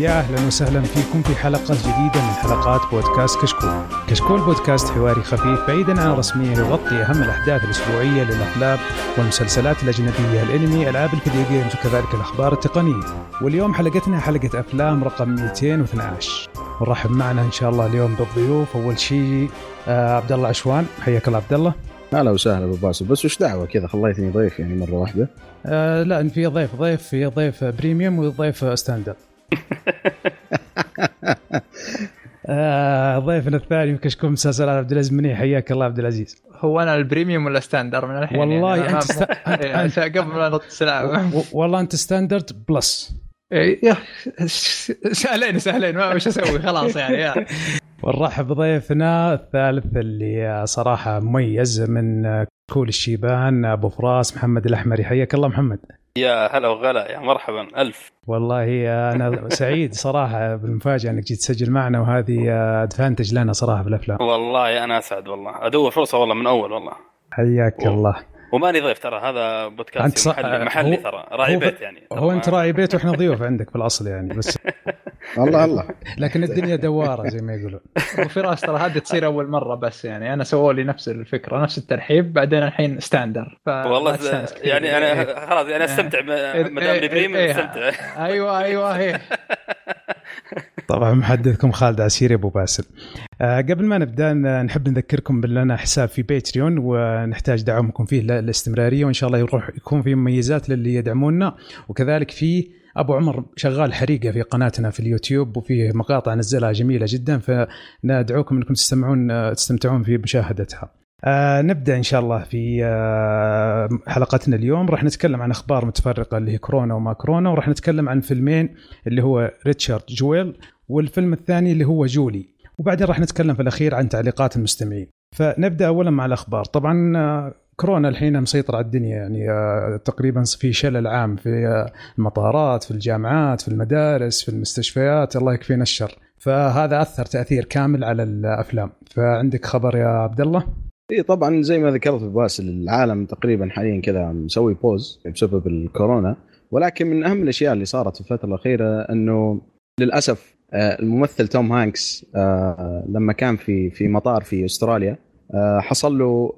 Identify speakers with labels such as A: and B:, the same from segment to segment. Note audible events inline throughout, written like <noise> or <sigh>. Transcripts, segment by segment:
A: يا أهلا وسهلا فيكم في حلقة جديدة من حلقات بودكاست كشكول. كشكول بودكاست حواري خفيف بعيدا عن الرسميه يغطي أهم الأحداث الأسبوعية للأفلام والمسلسلات الأجنبية، الأنمي، ألعاب الفيديو games وكذلك الأخبار التقنية. واليوم حلقتنا حلقة أفلام رقم 212. ونرحب معنا إن شاء الله اليوم بالضيوف، أول شيء آه عبد الله عشوان، حياك الله عبد الله.
B: هلا وسهلا أبو باسل بس وش دعوة كذا خليتني ضيف يعني مرة واحدة
A: آه لا في ضيف ضيف في ضيف premium وضيف standard <laughs> آه ضيفنا الثاني كشكول مسلسلات عبد العزيز منيح. حياك الله عبد العزيز.
C: هو أنا ال premium ولا standard من الحين؟
A: والله
C: يعني
A: أنت ست... <laughs>
C: أنت... قبل ما نط السلام.
A: والله أنت standard plus.
C: يا سهلين سهلين. ما وش أسوي؟ خلاص يعني يا. <laughs>
A: ونرحب بضيفنا الثالث اللي صراحة مميز من كول الشيبان أبو فراس محمد الأحمري. حياك الله محمد.
D: يا هلا وغلا يا مرحبا ألف.
A: والله أنا سعيد صراحة بالمفاجأة أنك جيت تسجل معنا وهذه ادفانتج لنا صراحة في الأفلام
D: والله أنا أسعد والله. أدور فرصة والله من أول والله.
A: حياك الله.
D: وماني ضيف ترى هذا بودكاست صح... محلي, محلي ترى راعي بيت يعني.
A: هو أنت راعي بيت وإحنا ضيوف عندك في الاصل يعني بس <laughs>
B: الله الله.
A: لكن الدنيا دوارة زي ما يقولون.
C: وفراس ترى هذه تصير أول مرة بس يعني أنا سووا لي نفس الفكرة نفس الترحيب بعدين الحين standard
D: والله يعني أنا خلاص يعني أستمتع ما دام premium أستمتع.
C: أيوه أيوه هي <laughs>
A: طبعا محدثكم خالد عسيري أبو باسل. أه قبل ما نبدأ نحب نذكركم بان حساب في باتريون ونحتاج دعمكم فيه للاستمرارية وإن شاء الله يروح يكون في مميزات للي يدعمونا. وكذلك في أبو عمر شغال حريقة في قناتنا في اليوتيوب وفيه مقاطع نزلها جميلة جدا فندعوكم أنكم تستمعون تستمتعون في مشاهدتها. آه نبدأ إن شاء الله في آه حلقتنا اليوم. راح نتكلم عن أخبار متفرقة اللي هي كورونا وما كورونا وراح نتكلم عن فيلمين اللي هو ريتشارد جويل والفيلم الثاني اللي هو جولي. وبعدين راح نتكلم في الأخير عن تعليقات المستمعين. فنبدأ اولا مع الأخبار. طبعا آه كورونا الحين مسيطر على الدنيا يعني آه تقريبا في شلل عام في آه المطارات في الجامعات في المدارس في المستشفيات. الله يكفينا الشر. فهذا أثر تأثير كامل على الأفلام. فعندك خبر يا عبد الله؟
B: اي طبعا زي ما ذكرت باسل العالم تقريبا حاليا كذا مسوي pause بسبب الكورونا. ولكن من أهم الأشياء اللي صارت في الفترة الأخيرة إنه للأسف الممثل توم هانكس لما كان في في مطار في أستراليا حصل له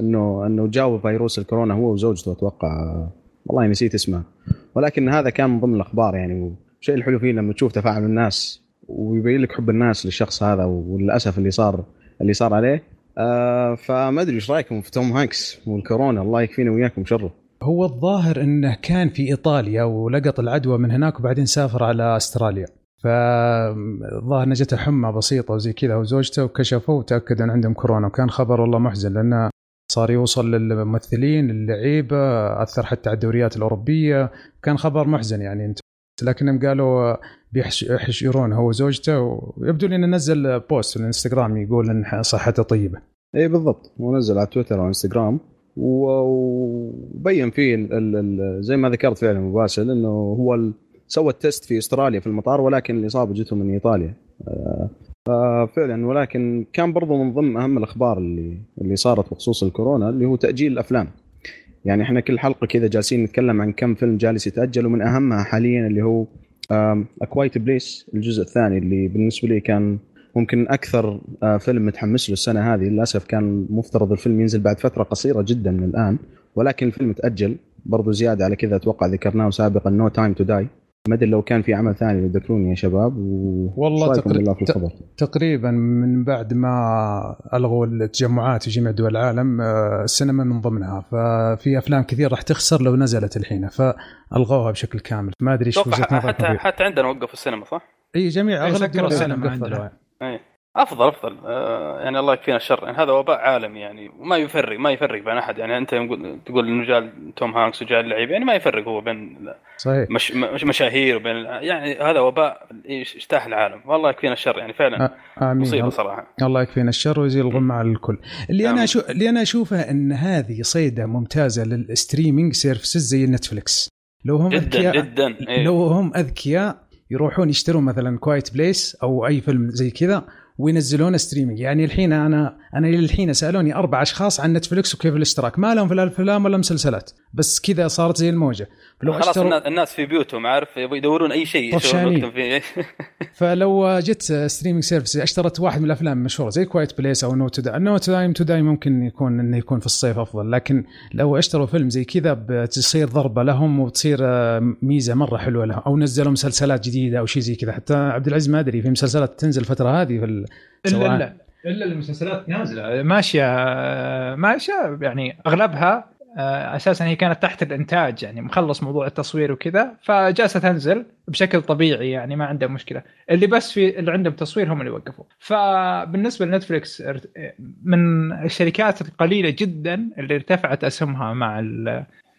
B: إنه إنه جاه فيروس الكورونا هو وزوجته أتوقع والله نسيت اسمه. ولكن هذا كان من ضمن الأخبار يعني والشيء الحلو فيه لما تشوف تفاعل الناس ويبين لك حب الناس للشخص هذا وللأسف اللي صار اللي صار عليه. آه فما أدري إيش رأيكم في توم هانكس والكورونا؟ الله يكفينا وياكم شره.
A: هو الظاهر إنه كان في إيطاليا ولقط العدوى من هناك وبعدين سافر على أستراليا. فالظاهر نجته حمى بسيطة وزي كذا وزوجته وكشفوا وتأكدوا إن عندهم كورونا وكان خبر والله محزن لأنه صار يوصل للممثلين اللعيبه أثر حتى على الدوريات الأوروبية كان خبر محزن يعني أنت لكنهم قالوا بيحشرون هو وزوجته ويبدو لي إنه نزل post في الإنستغرام يقول إن صحته طيبة.
B: اي بالضبط هو نزل على تويتر وانستغرام وبين فيه ال ال زي ما ذكرت فعلا مباشر إنه هو سوى ال test في استراليا في المطار ولكن الاصابه جته من إيطاليا. ففعلا ولكن كان برضو من ضمن أهم الأخبار اللي اللي صارت بخصوص الكورونا اللي هو تأجيل الأفلام. يعني إحنا كل حلقة كذا جالسين نتكلم عن كم فيلم جالس يتأجل ومن أهمها حاليا اللي هو A Quiet Place الجزء الثاني اللي بالنسبة لي كان ممكن أكثر فيلم متحمس له السنة هذه للأسف كان مفترض الفيلم ينزل بعد فترة قصيرة جدا من الآن ولكن الفيلم تأجل برضو زيادة على كذا أتوقع ذكرناه سابقا No Time to Die ما أدري لو كان في عمل ثاني تذكروني يا شباب و...
A: والله تقريبا في الخبر؟ تقريبا من بعد ما ألغوا التجمعات في جميع دول العالم السينما من ضمنها. ففي أفلام كثير راح تخسر لو نزلت الحين فألغوها بشكل كامل. ما أدري
D: إيش حتى حتى عندنا وقفوا السينما صح؟
A: إي جميع أغلب دول السينما. عندنا.
D: أفضل أفضل. آه يعني الله يكفينا الشر. يعني هذا وباء عالمي يعني وما يفرق ما يفرق بين أحد. يعني أنت تقول إنه جاء توم هانكس وجاء اللعيبه يعني ما يفرق هو بين
A: صحيح.
D: مش مش مشاهير وبين يعني هذا وباء اجتاح العالم. والله يكفينا الشر. يعني فعلا
A: آمين.
D: مصيبة صراحة.
A: الله يكفينا الشر ويزيل الغمه على الكل. اللي آمين. أنا شو اللي أنا أشوفه إن هذه صيدة ممتازة لل streaming services زي نتفلكس لو هم
D: جدا
A: أذكياء
D: جدا.
A: إيه. لو هم أذكياء يروحون يشترون مثلا Quiet Place أو أي فيلم زي كذا وينزلون streaming يعني الحين أنا أنا للحين سألوني أربع أشخاص عن نتفلكس وكيف الاشتراك. ما لهم في الافلام ولا مسلسلات. بس كذا صارت زي الموجة.
D: لو خلاص اشتروا... الناس في بيوتهم عارف؟ يبغوا يدورون أي شيء
A: طفشانين. فيه. <laughs> فلو جت streaming service اشترت واحد من الأفلام المشهورة زي Quiet Place أو No to Die No to Die to Die ممكن يكون إنه يكون في الصيف أفضل لكن لو اشتروا فيلم زي كذا بتصير ضربة لهم وبتصير آه، ميزة مرة حلوة لهم أو نزلوا مسلسلات جديدة أو شيء زي كذا. حتى عبد العزيز ما أدري في مسلسلات تنزل الفترة هذه في
C: إلا الا إلا المسلسلات نازلة ماشية ماشية يعني أغلبها آه، أساسا هي كانت تحت الإنتاج يعني مخلص موضوع التصوير وكذا فجالسه تنزل بشكل طبيعي يعني ما عنده مشكلة. اللي بس في اللي عندهم تصوير هم اللي وقفوا. فبالنسبة لنتفلكس من الشركات القليلة جدا اللي ارتفعت أسهمها مع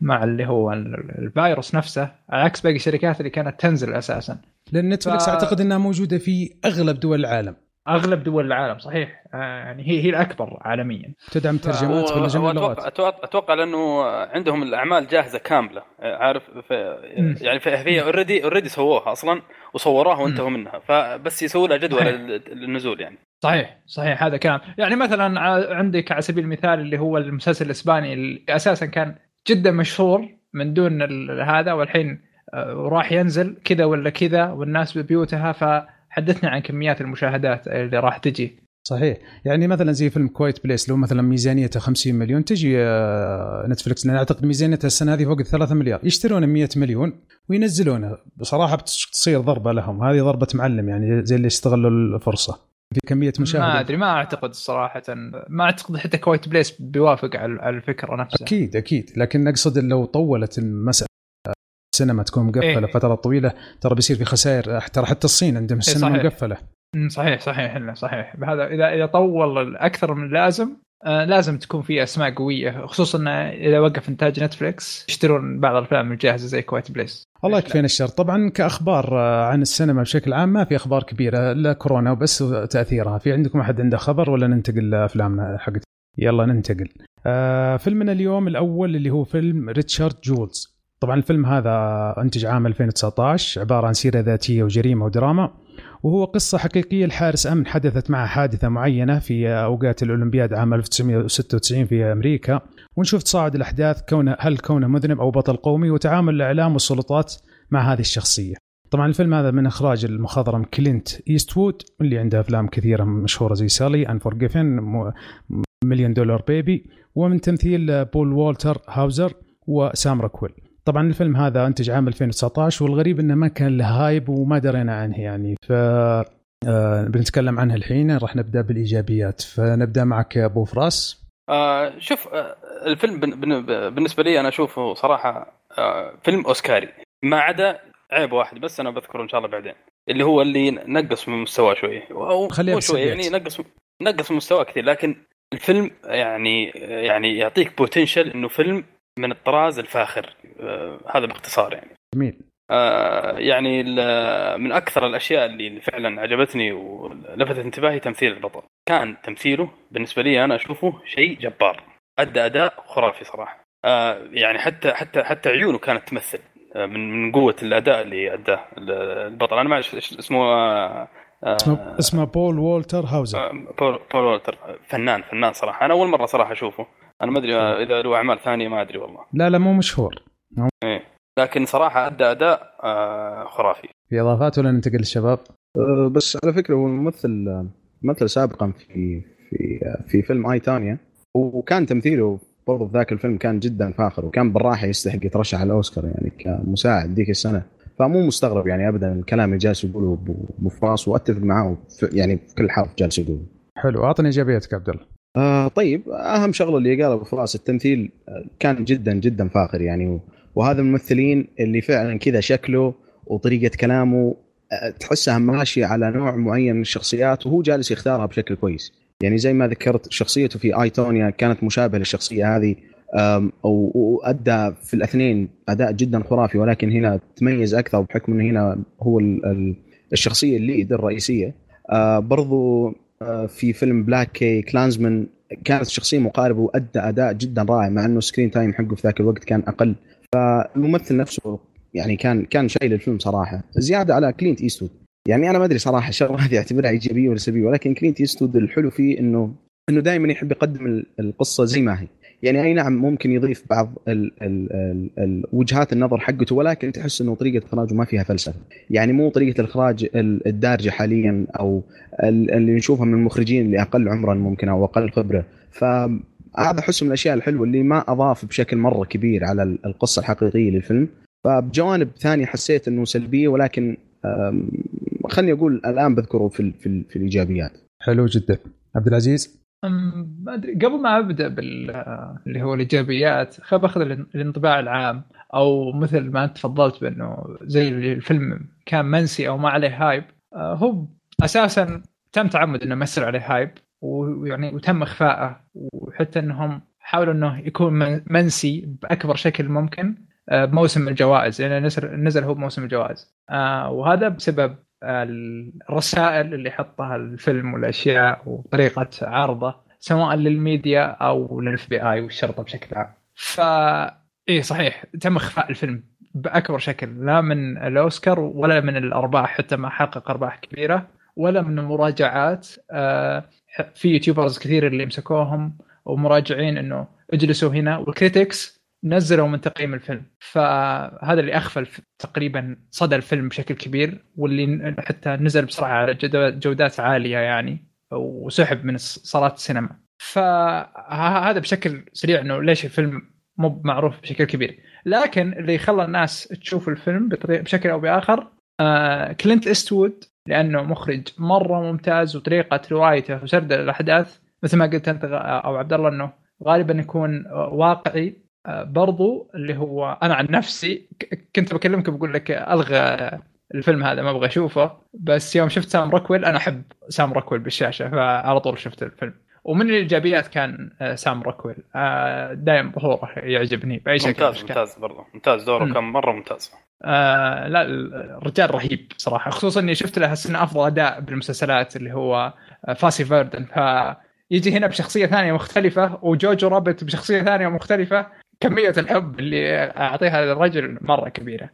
C: مع اللي هو الفيروس نفسه على عكس باقي الشركات اللي كانت تنزل أساسا.
A: لأن نتفلكس ف... أعتقد إنها موجودة في أغلب دول العالم.
C: أغلب دول العالم صحيح. آه، يعني هي هي الأكبر عالميا.
A: تدعم ترجمات ولا جميع اللغات
D: أتوقع أتوقع لأنه عندهم الأعمال جاهزة كاملة. عارف في يعني هي already already سووها أصلا وصوروها وانتهوا منها. فبس يسووا لها جدول النزول يعني.
C: صحيح صحيح هذا كلام. يعني مثلا عندك على سبيل المثال اللي هو المسلسل الإسباني اللي أساسا كان جدا مشهور من دون هذا والحين آه، راح ينزل كذا ولا كذا والناس ببيوتها ف حدثنا عن كميات المشاهدات اللي راح تجي.
A: صحيح. يعني مثلا زي فيلم كويت بليس لو مثلا ميزانيته 50 مليون تجي نتفلكس لأن أعتقد ميزانيته السنة هذه فوق 3 مليار. يشترونه 100 مليون وينزلونه. بصراحة بتصير ضربة لهم. هذه ضربة معلم يعني زي اللي استغلوا الفرصة. في كمية مشاهدة.
C: ما أدري ما أعتقد صراحة. ما أعتقد حتى كويت بليس بيوافق على الفكرة نفسها.
A: أكيد أكيد. لكن أقصد لو طولت المسألة السينما تكون مقفلة إيه. فترة طويلة. ترى بيصير في خسائر ترى حتى الصين عندهم السينما إيه مقفلة.
C: صحيح صحيح صحيح. بهذا إذا إذا طول أكثر من اللازم آه لازم تكون في أسماء قوية. خصوصا إذا وقف إنتاج نتفلكس يشترون بعض الأفلام الجاهزة زي كويت بليس
A: الله يكفينا الشر. طبعا كأخبار آه، عن السينما بشكل عام ما في أخبار كبيرة الا كورونا وبس تأثيرها. في عندكم أحد عنده خبر ولا ننتقل لافلامنا حقت؟ يلا ننتقل. آه فيلمنا اليوم الأول اللي هو فيلم ريتشارد جولز. طبعا الفيلم هذا أنتج عام 2019 عبارة عن سيرة ذاتية وجريمة ودراما وهو قصة حقيقية لحارس أمن حدثت معه حادثة معينة في أوقات الأولمبياد عام 1996 في أمريكا ونشوف تصاعد الأحداث كونه هل كونه مذنب أو بطل قومي وتعامل الإعلام والسلطات مع هذه الشخصية. طبعا الفيلم هذا من إخراج المخضرم كلينت إيستوود اللي عنده أفلام كثيرة مشهورة زي Sully Unforgiven Million Dollar Baby ومن تمثيل بول والتر هاوزر وسام راكويل. طبعا الفيلم هذا انتج عام 2019 والغريب إنه ما كان له hype وما درينا عنه يعني. ف آه بنتكلم عنها الحين راح نبدأ بالإيجابيات. فنبدأ معك يا أبو فراس.
D: آه شوف آه الفيلم بالنسبة لي أنا أشوفه صراحة آه فيلم أوسكاري. ما عدا عيب واحد بس أنا بذكره إن شاء الله بعدين اللي هو اللي نقص من مستواه شوية أو
A: خلينا
D: شوي يعني نقص نقص من مستواه كثير. لكن الفيلم يعني يعني يعطيك بوتنشل إنه فيلم من الطراز الفاخر آه هذا باختصار يعني.
A: جميل.
D: آه يعني من أكثر الأشياء اللي فعلا عجبتني ولفتت انتباهي تمثيل البطل. كان تمثيله بالنسبة لي أنا أشوفه شيء جبار. أدى أداء خرافي صراحة. آه يعني حتى حتى حتى عيونه كانت تمثل من من قوة الأداء اللي أداه البطل. أنا ما أعرف اسمه
A: اسمه اسمه بول وولتر هاوزر.
D: بول, بول وولتر فنان فنان صراحة. أنا أول مرة صراحة أشوفه. أنا ما أدري إذا له أعمال ثانية ما أدري والله.
A: لا لا مو مشهور.
D: إيه. لكن صراحة أدى أداء آه خرافي.
A: في إضافات ولا ننتقل للشباب؟
B: أه بس على فكرة هو ممثل مثل سابقا في في في فيلم آي تانيا وكان تمثيله برضه في ذاك الفيلم كان جدا فاخر وكان بالراحة يستحق يترشح على الأوسكار يعني كمساعد ذيك السنة. فمو مستغرب يعني ابدا الكلام اللي جالس يقوله أبو فراس وأتفق معاه يعني في كل حرف جالس يقوله.
A: حلو أعطني إيجابيتك عبد الله.
B: آه طيب أهم شغلة اللي قالها أبو فراس التمثيل كان جدا جدا فاخر يعني وهذا الممثلين اللي فعلا كذا شكله وطريقة كلامه آه، تحسها ماشية على نوع معين من الشخصيات وهو جالس يختارها بشكل كويس. يعني زي ما ذكرت شخصيته في I, Tonya كانت مشابهة للشخصية هذه وأدى في الاثنين أداء جدا خرافي ولكن هنا تميز أكثر بحكم إنه هنا هو الشخصية ال lead الرئيسية. آه، برضو آه، في فيلم BlacKkKlansman كانت الشخصية مقاربة وأدى أداء جدا رائع مع إنه screen time حقه في ذاك الوقت كان أقل. فالممثل نفسه يعني كان كان شايل الفيلم صراحة. زيادة على كلينت ايستود يعني أنا ما أدري صراحة الشغله هذه اعتبرها إيجابية ولا سلبية ولكن كلينت ايستود الحلو فيه إنه إنه دائما يحب يقدم القصة زي ما هي. يعني أي نعم ممكن يضيف بعض ال ال ال ال وجهات النظر حقته ولكن تحس إنه طريقة إخراجه ما فيها فلسفة. يعني مو طريقة الإخراج الدارجة حاليا أو اللي نشوفها من المخرجين اللي أقل عمرا ممكن أو أقل خبرة. فهذا احس من الأشياء الحلوة اللي ما أضاف بشكل مرة كبير على القصة الحقيقية للفيلم. فبجوانب ثانية حسيت إنه سلبية ولكن خلني أقول الآن بذكره في في, في الإيجابيات.
A: حلو جدا. عبد العزيز؟
C: ما أدري قبل ما أبدأ بال اللي هو الإيجابيات خل باخذ الانطباع العام أو مثل ما أنت تفضلت بأنه زي الفيلم كان منسي أو ما عليه هايب آه، هو أساسا تم تعمد إنه يمثل عليه هايب ويعني وتم اخفائه وحتى إنهم حاولوا إنه يكون منسي بأكبر شكل ممكن آه، بموسم الجوائز لأن نزل نزل هو بموسم الجوائز. آه، وهذا بسبب الرسائل اللي يحطها الفيلم والأشياء وطريقة عرضه سواء للميديا أو للاف بي اي والشرطة بشكل عام. ف إيه صحيح تم إخفاء الفيلم بأكبر شكل لا من الأوسكار ولا من الأرباح حتى ما حقق أرباح كبيرة ولا من المراجعات آه، في YouTubers كثير اللي مسكوهم ومراجعين إنه اجلسوا هنا وال critics نزلوا من تقييم الفيلم. فهذا اللي أخفى تقريبا صدى الفيلم بشكل كبير واللي حتى نزل بسرعة على جودات عالية يعني وسحب من صالات السينما. فهذا بشكل سريع إنه ليش الفيلم مو معروف بشكل كبير. لكن اللي خلى الناس تشوف الفيلم بشكل أو بآخر آه كلينت استوود لأنه مخرج مرة ممتاز وطريقة روايته وسرد الأحداث مثل ما قلت أنت أو عبد الله إنه غالبا يكون واقعي برضو اللي هو أنا عن نفسي كنت بكلمك بقول لك ألغى الفيلم هذا ما أبغى أشوفه. بس يوم شفت سام روكويل أنا أحب سام روكويل بالشاشة فعلى طول شفت الفيلم. ومن الإيجابيات كان آه، سام روكويل. آه، دائما ظهوره يعجبني بأي شكل
D: ممتاز ممتاز برضه ممتاز دوره م. كان مرة ممتاز.
C: آه لا الرجال رهيب صراحة. خصوصا إني شفت له السنة أفضل أداء بالمسلسلات اللي هو Fosse/Verdon. ف يجي هنا بشخصية ثانية مختلفة و Jojo Rabbit بشخصية ثانية مختلفة. كمية الحب اللي أعطيها للرجل مرة كبيرة.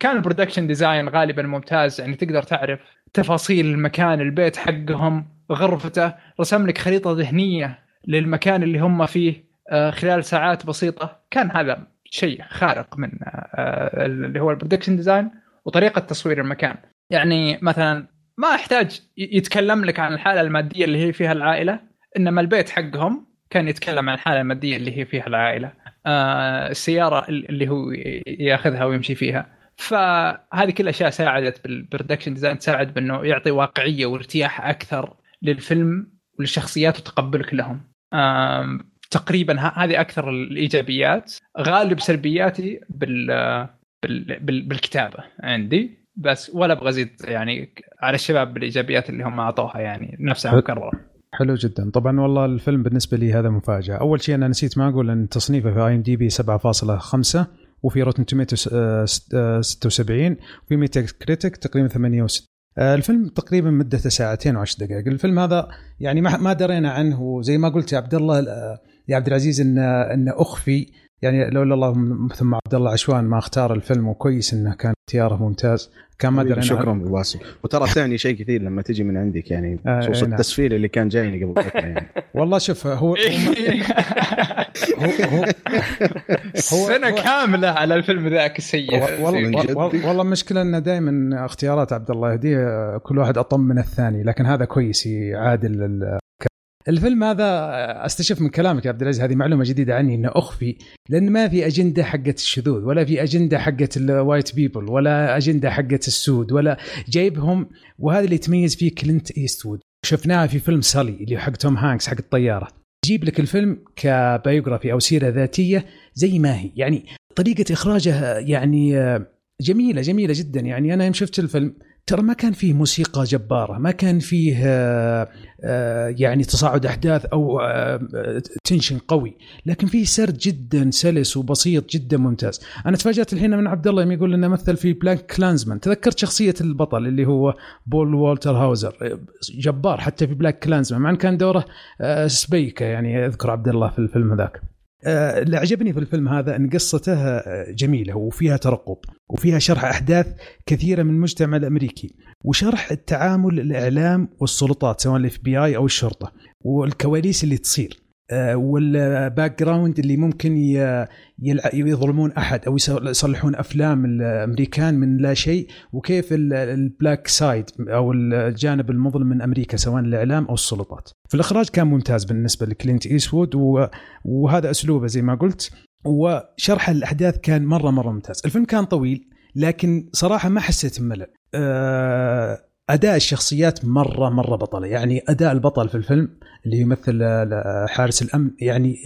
C: كان ال production design غالبا ممتاز يعني تقدر تعرف تفاصيل المكان البيت حقهم غرفته. رسم لك خريطة ذهنية للمكان اللي هم فيه آه، خلال ساعات بسيطة. كان هذا شيء خارق من آه، اللي هو ال production design وطريقة تصوير المكان. يعني مثلا ما أحتاج يتكلم لك عن الحالة المادية اللي هي فيها العائلة إنما البيت حقهم كان يتكلم عن الحالة المادية اللي هي فيها العائلة آه السيارة اللي هو ياخذها ويمشي فيها. فهذه كل الاشياء ساعدت بال production design تساعد بأنه يعطي واقعية وارتياح أكثر للفيلم وللشخصيات وتقبلك لهم. آه تقريبا هذه أكثر الإيجابيات. غالب سلبياتي. بال... بالكتابة عندي. بس ولا أبغى أزيد يعني على الشباب بالإيجابيات اللي هم أعطوها يعني نفسها مكررة.
A: حلو جدا. طبعا والله الفيلم بالنسبة لي هذا مفاجأة. أول شيء أنا نسيت ما أقول إن تصنيفه في IMDb 7.5 وفي Rotten Tomatoes 76 وفي Metacritic تقريبا 68 الفيلم تقريبا مدته ساعتين وعشر دقائق. الفيلم هذا يعني ما درينا عنه. وزي ما قلت يا عبد الله يا عبد العزيز ان انه أخفي يعني لولا الله ثم عبد الله عشان ما اختار الفيلم وكويس إنه كان اختياره ممتاز كان ما أدري
B: شكرا باسل وترى تعني شيء كثير لما تجي من عندك يعني آه، خصوص آه التسفيل اللي كان جايني قبل فترة يعني. <laughs>
A: والله شوف <laughs> هو هو,
C: هو, سنة كاملة على الفيلم ذاك السيء.
A: والله والله المشكلة إنه دائما اختيارات عبد الله يهديه كل واحد أطم من الثاني لكن هذا كويس يعادل الفيلم هذا استشف من كلامك يا عبد العزيز هذه معلومة جديدة عني إنه أخفي لأن ما في أجندة حقت الشذوذ ولا في أجندة حقت ال white people ولا أجندة حقت السود ولا جايبهم وهذا اللي يتميز فيه كلينت إيستوود. شفناها في فيلم Sully اللي حق توم هانكس حق الطيارة. يجيب لك الفيلم ك biography أو سيرة ذاتية زي ما هي يعني طريقة إخراجه يعني جميلة جميلة جدا. يعني أنا يوم شفت الفيلم ترى ما كان فيه موسيقى جبارة ما كان فيه آه، آه، يعني تصاعد أحداث أو tension آه، قوي لكن فيه سرد جدا سلس وبسيط جدا ممتاز. أنا تفاجأت الحين من عبد الله يقول إنه مثل في BlacKkKlansman تذكرت شخصية البطل اللي هو بول والتر هاوزر جبار حتى في BlacKkKlansman مع إن كان دوره سايكو يعني أذكر عبد الله في الفيلم ذاك اللي عجبني في الفيلم هذا إن قصته آه، جميلة وفيها ترقب وفيها شرح أحداث كثيرة من المجتمع الأمريكي وشرح التعامل الإعلام والسلطات سواء ال FBI أو الشرطة والكواليس اللي تصير. آه، وال background اللي ممكن يظلمون أحد أو يصلحون أفلام الأمريكان من لا شيء وكيف ال black side أو الجانب المظلم من أمريكا سواء الإعلام أو السلطات. في الإخراج كان ممتاز بالنسبة لكلينت إيستوود وهذا أسلوبه زي ما قلت وشرح الأحداث كان مرة مرة ممتاز. الفيلم كان طويل لكن صراحة ما حسيت بملل. أه أداء الشخصيات مرة مرة بطلة. يعني أداء البطل في الفيلم اللي يمثل حارس الأمن يعني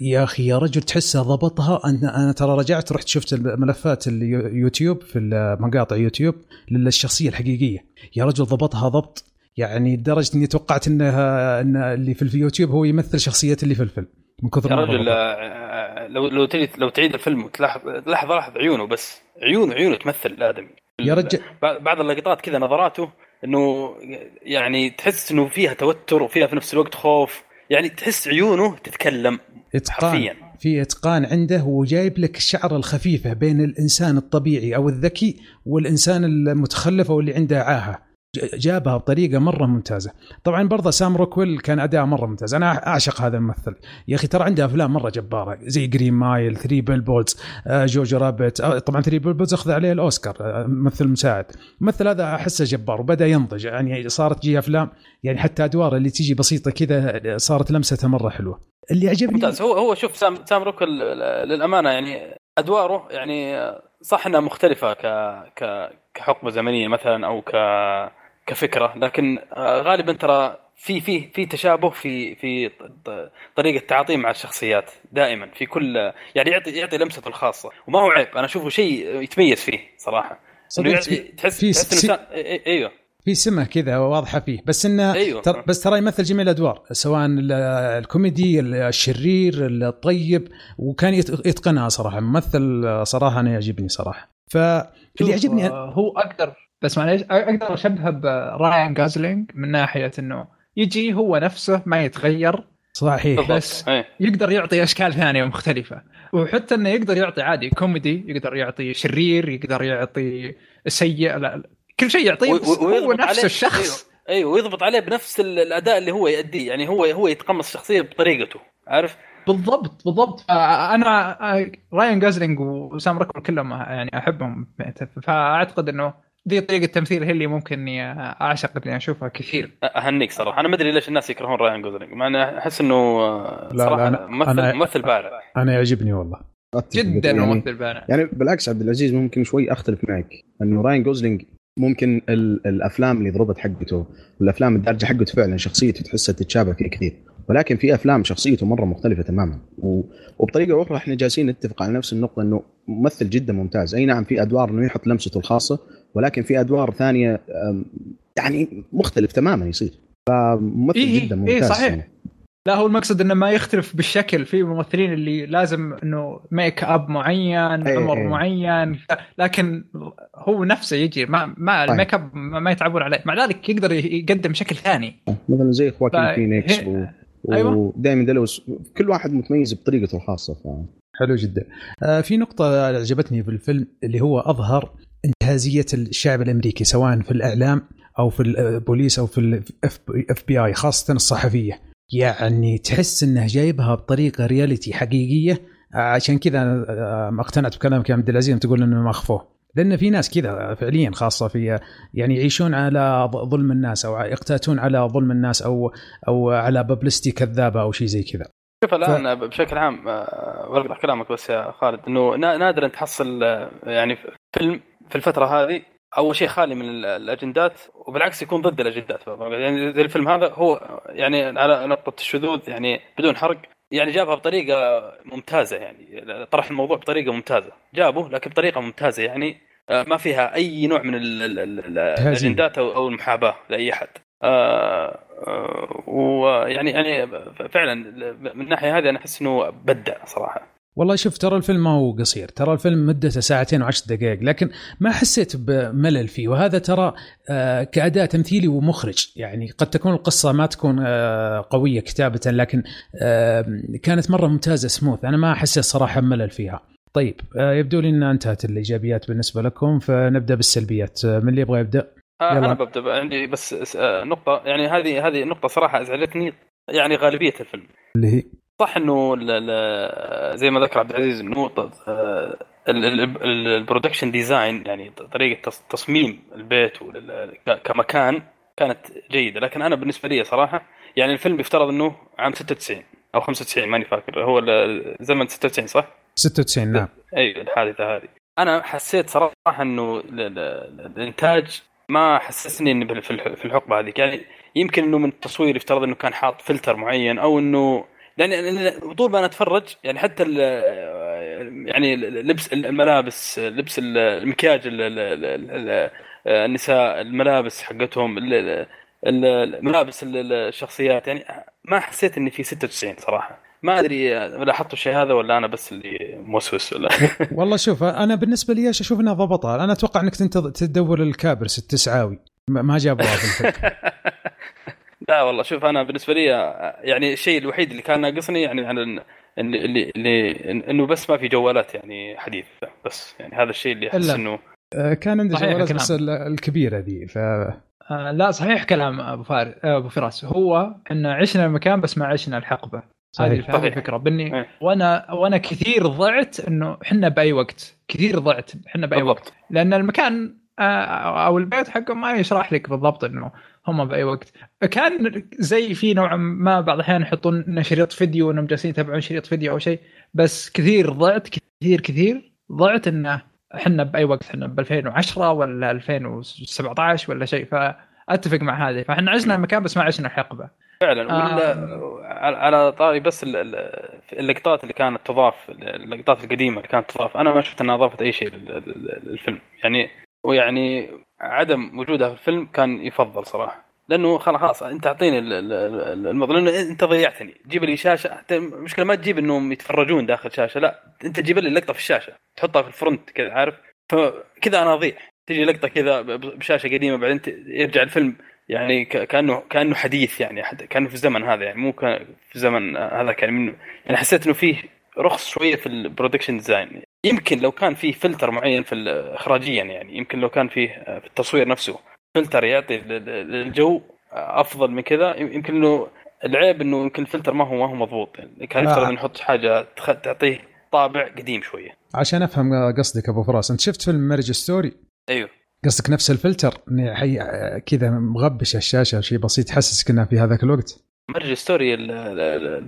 A: يا أخي يا رجل تحسه ضبطها. أنا أنا ترى رجعت رحت شفت ملفات اليوتيوب في مقاطع يوتيوب للشخصية الحقيقية. يا رجل ضبطها ضبط. يعني لدرجة إني توقعت إنها إن اللي في اليوتيوب هو يمثل شخصية اللي في الفيلم
D: من كثر يا رجل آه، لو لو لو تعيد الفيلم وتلاحظ لاحظ لاحظ عيونه بس. عيونه عيونه تمثل الادمي
A: يا رجل.
D: بعض اللقطات كذا نظراته إنه يعني تحس إنه فيها توتر وفيها في نفس الوقت خوف. يعني تحس عيونه تتكلم
A: إتقان. حرفيا. في إتقان عنده وجايب لك الشعره الخفيفة بين الإنسان الطبيعي أو الذكي والإنسان المتخلف أو اللي عنده عاهة. جابها بطريقة مرة ممتازة. طبعا برضه سام روكويل كان أداء مرة ممتاز. أنا أعشق هذا الممثل. يا أخي ترى عنده أفلام مرة جبارة. زي Green Mile Three Billboards Jojo Rabbit طبعا Three Billboards أخذ عليه الأوسكار آه، ممثل مساعد. الممثل هذا أحسه جبار وبدأ ينضج. يعني صارت تجي أفلام يعني حتى ادوار اللي تيجي بسيطة كذا صارت لمسته مرة حلوة. اللي عجبني
D: ممتاز. هو هو شوف سام سام روكل للأمانة يعني أدواره يعني صح إنها مختلفة ك ك كحقبه زمنيه مثلا أو ك كفكرة لكن آه، غالبا ترى في في في تشابه في في طريقة تعاطيه مع الشخصيات دائما في كل يعني يعطي يعطي لمسته الخاصة. وما هو عيب أنا أشوفه شيء يتميز فيه صراحة.
A: يعطي تحس في تحس إنه أيوه. في سمة كذا واضحة فيه. بس إنه أيوه. تر بس ترى يمثل جميع الأدوار سواء الكوميدي الشرير الطيب وكان يتقنها صراحة. ممثل صراحة أنا يعجبني صراحة. فاللي يعجبني
C: هو أقدر بس معليش أقدر اشبهه براين جوسلينج من ناحية إنه يجي هو نفسه ما يتغير
A: صحيح.
C: بس إيه. يقدر يعطي أشكال ثانية مختلفة. وحتى إنه يقدر يعطي عادي كوميدي يقدر يعطي شرير يقدر يعطي سيء لا كل شيء يعطيه هو نفس الشخص.
D: أيوه أيوه ويضبط عليه بنفس الأداء اللي هو يؤديه يعني هو هو يتقمص الشخصية بطريقته عارف؟
C: بالضبط بالضبط. أنا راين جوسلينج وسام روكويل كلهم يعني أحبهم. فأعتقد إنه دي طريقة تمثيل هي اللي ممكن إني أعشق إني أشوفها كثير.
D: أهنيك صراحة. أنا ما أدري ليش الناس يكرهون راين جوسلينج. مع إني أحس إنه صراحة لا أنا ممثل أنا ممثل بارع.
A: أنا يعجبني والله.
C: جدا يعني ممثل بارع.
B: يعني بالعكس عبد العزيز ممكن شوي أختلف معك. إنه راين جوزلينج ممكن الأفلام اللي ضربت حقته والأفلام الدارجة حقته فعلا شخصيته تحسها تتشابه فيه كثير. ولكن في أفلام شخصيته مرة مختلفة تماما. وبطريقة أخرى إحنا جالسين نتفق على نفس النقطة إنه ممثل جدا ممتاز. أي نعم في أدوار إنه يحط لمسته الخاصة ولكن في أدوار ثانية يعني مختلف تماما يصير. فممثل إيه جدا ممتاز إيه صحيح. يعني.
C: لا هو المقصد إنه ما يختلف بالشكل. في ممثلين اللي لازم إنه ميك اب معين أيه عمر. معين لكن هو نفسه يجي ما ما الميك اب ما يتعبون عليه. مع ذلك يقدر يقدم شكل ثاني.
B: مثلا زي خواكين فينيكس و... أيوة. ودائما دلوس كل واحد متميز بطريقته الخاصة ف...
A: حلو جدا. آه في نقطة عجبتني في الفيلم اللي هو أظهر انتهازيه الشعب الأمريكي سواء في الإعلام أو في البوليس أو في ال FBI خاصة الصحفية. يعني تحس إنه جايبها بطريقة reality حقيقية. عشان كذا أقتنعت بكلامك يا عبد العزيز تقول إنه ما اخفوه لأن في ناس كذا فعليا خاصة في يعني يعيشون على ظلم الناس أو يقتاتون على ظلم الناس أو أو على publicity كذابة أو شيء زي كذا.
D: شوف الآن ف... بشكل عام بقطع كلامك بس يا خالد إنه نادرا تحصل يعني فيلم في الفترة هذه اول شيء خالي من الأجندات وبالعكس يكون ضد الأجندات يعني زي الفيلم هذا هو يعني على نقطة الشذوذ يعني بدون حرق يعني جابها بطريقة ممتازة يعني طرح الموضوع بطريقة ممتازة. جابه لكن بطريقة ممتازة يعني آه، ما فيها أي نوع من الاجندات أو المحاباة لأي أحد. آه، آه، ويعني يعني فعلا من الناحية هذه أنا أحس إنه بدع صراحة.
A: والله شوف ترى الفيلم ما هو قصير. ترى الفيلم مدته ساعتين وعشر دقائق لكن ما حسيت بملل فيه. وهذا ترى آه، كأداء تمثيلي ومخرج. يعني قد تكون القصة ما تكون آه، قوية كتابة لكن آه، كانت مرة ممتازة سموث أنا ما حسيت صراحة ملل فيها. طيب يبدو لي أن انتهت الإيجابيات بالنسبة لكم فنبدأ بالسلبيات. من اللي يبغى يبدأ؟
D: يلا. أنا ببدأ عندي بس نقطة. يعني هذه هذه نقطة صراحة أزعجتني يعني غالبية الفيلم.
A: اللي هي؟
D: صح إنه زي ما ذكر عبد العزيز انه ال production design يعني طريقة تص- تصميم البيت كمكان كانت جيدة. لكن أنا بالنسبة لي صراحة يعني الفيلم يفترض إنه عام 96 أو 95 ماني فاكر. هو زمن 96 صح؟
A: 96 نعم.
D: أيوه الحادثة هذه. أنا حسيت صراحة إنه ال- ال- الإنتاج ما حسسني إني في الحقبة هذيك. يعني يمكن إنه من التصوير يفترض إنه كان حاط فلتر معين أو إنه لأن لأن طول ما أنا أتفرج يعني حتى ال- يعني لبس الملابس لبس المكياج ال- ال- ال- ال- النساء الملابس حقتهم ال- ال- الملابس ال- الشخصيات يعني ما حسيت إني في 96 صراحة. ما أدري لاحظتوا الشيء هذا ولا أنا بس اللي موسوس ولا. <laughs>
A: والله شوف أنا بالنسبة لي أشوف إنها ضبطها. أنا أتوقع إنك تدور الكابرس التسعاوي. ما جابوها في الفيلم
D: لا والله شوف أنا بالنسبة لي يعني الشيء الوحيد اللي كان ناقصني يعني عن اللي اللي, اللي إنه بس ما في جوالات يعني حديثه بس يعني هذا الشيء اللي
C: أحس.
D: إنه
A: آه، كان عندي جوالات. بس ال- الكبيرة ذي ف
C: آه لا صحيح كلام أبو فارس آه، أبو فراس هو إن عشنا المكان بس ما عشنا الحقبة هذه
A: صحيح
C: هذه. الفكرة بني
D: إيه.
C: وأنا وأنا كثير ضعت إنه إحنا بأي وقت كثير ضعت إحنا بأي وقت
D: بالضبط
C: لأن المكان أو البيت حقهم ما يشرح لك بالضبط إنه هم بأي وقت. كان زي في نوعا ما بعض الأحيان يحطون شريط فيديو انهم جالسين يتابعون شريط فيديو أو شيء بس كثير ضعت كثير كثير ضعت إنه إحنا بأي وقت إحنا ب 2010 ولا 2017 ولا شيء. فأتفق مع هذه. فإحنا عشنا المكان بس ما عشنا الحقبه
D: فعلا.
C: آه.
D: ولا على- على طاري بس ال- ال- اللقطات اللي كانت تضاف اللقطات القديمة اللي كانت تضاف. أنا ما شفت إنها اضافت أي شيء لل- لل- للفيلم. يعني ويعني عدم وجودها في الفيلم كان يفضل صراحة. لأنه خلاص أنت أعطيني ال- ال- ال- الموضوع. لأنه أنت ضيعتني. جيب لي شاشة. المشكلة ما تجيب إنهم يتفرجون داخل شاشة لا. أنت تجيب لي اللقطه في الشاشة. تحطها في الفرونت كذا عارف؟ فكذا أنا أضيع. تجي لقطة كذا بشاشة قديمة بعدين يرجع الفيلم يعني كانه كأنه حديث يعني كأنه في الزمن هذا يعني مو كان في زمن هذا كان يعني حسيت إنه فيه رخص شوية في ال production design يمكن لو كان فيه فلتر معين في اخراجيا يعني يمكن لو كان فيه في التصوير نفسه فلتر يعطي لل- للجو أفضل من كذا. يمكن إنه العيب إنه يمكن الفلتر ما هو ما هو مضبوط. يعني كان يفترض
A: آه.
D: نحط حاجة تعطيه طابع قديم شوية.
A: عشان أفهم قصدك أبو فراس أنت شفت فيلم Marriage Story؟
D: أيوه.
A: قصدك نفس الفلتر. كذا مغبش الشاشة شيء بسيط يحسسك إنها في هذاك الوقت؟
D: Marriage Story ال- ال-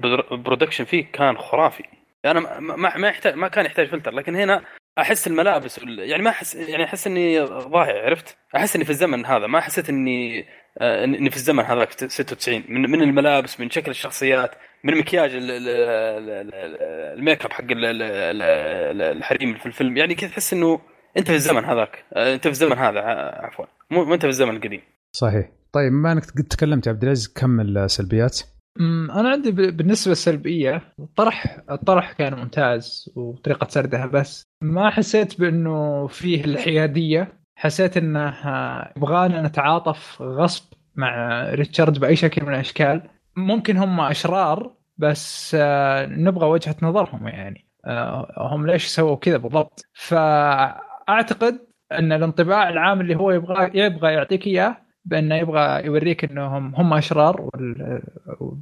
D: ال- ال production فيه كان خرافي. أنا ما ما يحتاج ما كان يحتاج فلتر لكن هنا أحس الملابس يعني ما احس يعني أحس إني ضايع عرفت؟ أحس إني في الزمن هذا ما حسيت إني آه، إني في الزمن هذاك 96 من من الملابس من شكل الشخصيات من مكياج ال- ال- ال- ال- الميك أب حق ال- ال- ال- الحريم في الفيلم. يعني كذا تحس إنه أنت في الزمن هذاك آه، أنت في الزمن هذا عفوا. مو أنت في الزمن القديم.
A: صحيح. طيب ما إنك قد تكلمت يا عبد العزيز كمل سلبيات
C: أمم، أنا عندي بالنسبة السلبية الطرح الطرح كان ممتاز وطريقة سردها بس ما حسيت بأنه فيه الحيادية. حسيت إنه آه، يبغانا نتعاطف غصب مع ريتشارد بأي شكل من الأشكال. ممكن هم أشرار بس آه، نبغى وجهة نظرهم يعني. آه، هم ليش سووا كذا بالضبط؟ فأعتقد إن الانطباع العام اللي هو يبغى يبغى يعطيك إياه بانه يبغى يوريك إنهم هم أشرار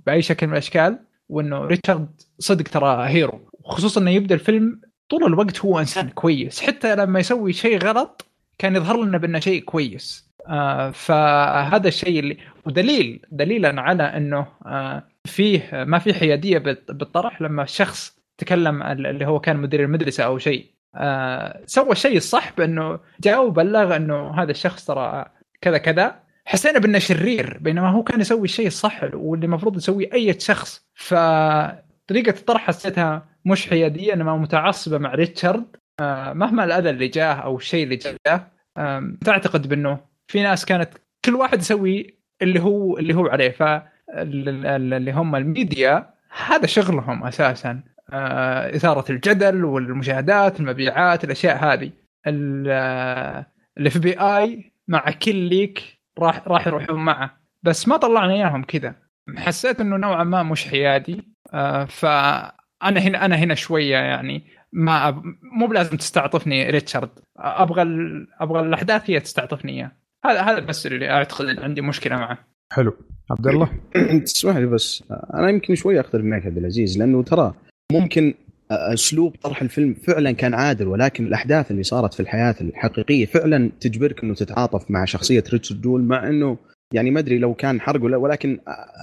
C: باي شكل من الأشكال وإنه ريتشارد صدق ترى هيرو. خصوصا إنه يبدأ الفيلم طول الوقت هو إنسان كويس. حتى لما يسوي شيء غلط كان يظهر لنا بأنه شيء كويس. آه فهذا الشيء اللي ودليل دليلا على إنه آه فيه ما في حيادية بالط- بالطرح لما الشخص تكلم اللي هو كان مدير المدرسة أو شيء. آه سوى الشيء الصح بأنه جاء وبلغ إنه هذا الشخص ترى كذا كذا. حسينا بأنه شرير بينما هو كان يسوي الشيء الصح واللي المفروض يسويه أي شخص. فطريقة الطرح حسيتها مش حيادية إنما متعصبة مع ريتشارد. آه، مهما الأذى اللي جاه أو الشيء اللي جاه آم، تعتقد بأنه في ناس كانت كل واحد يسوي اللي هو اللي هو عليه. ف اللي هم الميديا هذا شغلهم أساسا. آه، إثارة الجدل والمشاهدات المبيعات الأشياء هذه. ال FBI مع كل leak راح راح يروحون معه. بس ما طلعنا إياهم كذا. حسيت إنه نوعا ما مش حيادي. آه، فأنا هنا أنا هنا شوية يعني ما أب... مو بلازم تستعطفني ريتشارد. أبغى ال... أبغى الأحداث هي تستعطفني اياه هذا هذا بس اللي أعتقد عندي مشكلة معه.
A: حلو. عبد الله؟ <clears throat>
B: تسمح لي بس أنا يمكن شوي أختلف معك عبد العزيز لأنه ترى ممكن أسلوب طرح الفيلم فعلا كان عادل ولكن الأحداث اللي صارت في الحياة الحقيقية فعلا تجبرك إنه تتعاطف مع شخصية ريتشارد جول مع إنه يعني ما أدري لو كان حرق ولا ولكن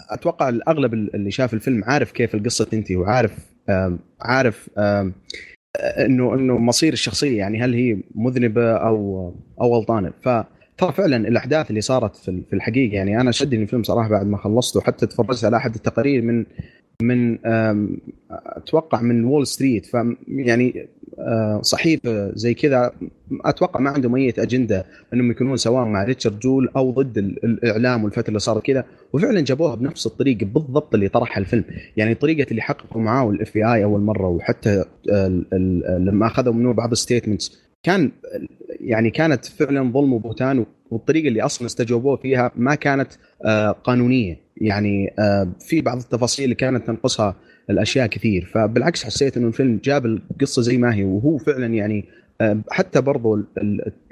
B: أتوقع الأغلب اللي شاف الفيلم عارف كيف القصة تنتهي وعارف عارف إنه إنه مصير الشخصية يعني هل هي مذنبة أو أو غلطانة. فترى فعلا الأحداث اللي صارت في الحقيقة يعني أنا شدني الفيلم صراحة بعد ما خلصته حتى تفرجت على أحد التقارير من من أتوقع من Wall Street فيعني آه، صحيفه زي كذا أتوقع ما عندهم اي أجندة إنهم يكونون سواء مع ريتشارد جويل أو ضد الإعلام والفترة اللي صارت كذا. وفعلا جابوها بنفس الطريقة بالضبط اللي طرحها الفيلم. يعني طريقة اللي حققوا معاه ال FBI أول مرة وحتى لما أخذوا منه بعض الستيتمنتس كان يعني كانت فعلا ظلم وبهتان والطريقة اللي أصلا استجوبوه فيها ما كانت آه، قانونية. يعني آه، في بعض التفاصيل اللي كانت تنقصها الأشياء كثير. فبالعكس حسيت إنه الفيلم جاب القصة زي ما هي وهو فعلا يعني آه، حتى برضو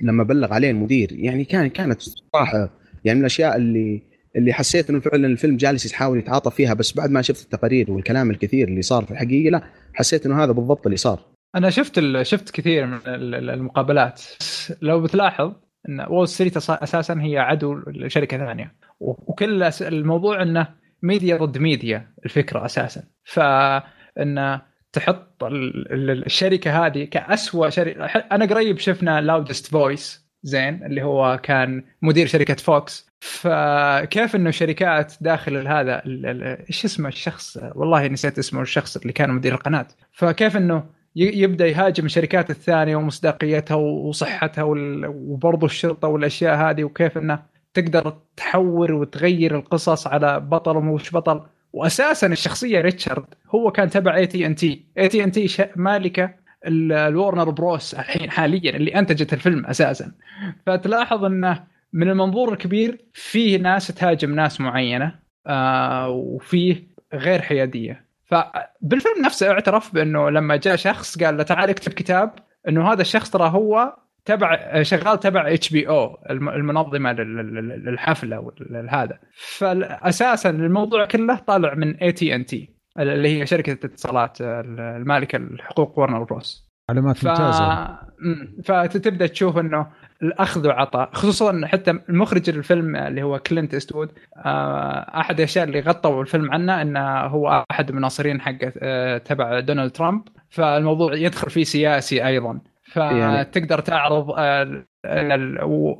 B: لما بلغ عليه المدير يعني كان كانت صراحة يعني من الأشياء اللي اللي حسيت إنه فعلا الفيلم جالس يحاول يتعاطف فيها بس بعد ما شفت التقارير والكلام الكثير اللي صار في الحقيقة لا حسيت إنه هذا بالضبط اللي صار.
C: أنا شفت شفت كثير من المقابلات. لو بتلاحظ إن Wall Street أساسا هي عدو لشركة ثانية. وكل الموضوع إنه ميديا ضد ميديا الفكرة أساسا. فان تحط الشركة هذه كاسوء شركة. أنا قريب شفنا Loudest Voice زين اللي هو كان مدير شركة Fox فكيف إنه شركات داخل هذا إيش اسمه الشخص؟ والله نسيت اسمه الشخص اللي كان مدير القناة. فكيف إنه يبدأ يهاجم الشركات الثانية ومصداقيتها وصحتها وبرضه الشرطة والأشياء هذه وكيف إنه تقدر تحور وتغير القصص على بطل ومش بطل. واساسا الشخصية ريتشارد هو كان تبع اي تي ان تي اي تي ان تي مالكة ال Warner Bros الحين حاليا اللي أنتجت الفيلم أساسا. فتلاحظ إنه من المنظور الكبير فيه ناس تهاجم ناس معينة آه وفيه غير حيادية. فبالفيلم نفسه اعترف بأنه لما جاء شخص قال له تعال اكتب كتاب إنه هذا الشخص ترى هو تبع شغال تبع HBO المنظمة للحفلة هذا فاساسا الموضوع كله طالع من اي تي ان تي اللي هي شركة الاتصالات المالكة لحقوق Warner Bros.
A: معلومات ف... ممتازة.
C: فتبدأ تشوف إنه الأخذ وعطاء خصوصا حتى المخرج الفيلم اللي هو كلينت ايستوود آه، أحد الأشياء اللي غطوا الفيلم عنه إنه هو أحد المناصرين حق آه، تبع دونالد ترامب فالموضوع يدخل فيه سياسي أيضا. فتقدر يعني تعرض آه،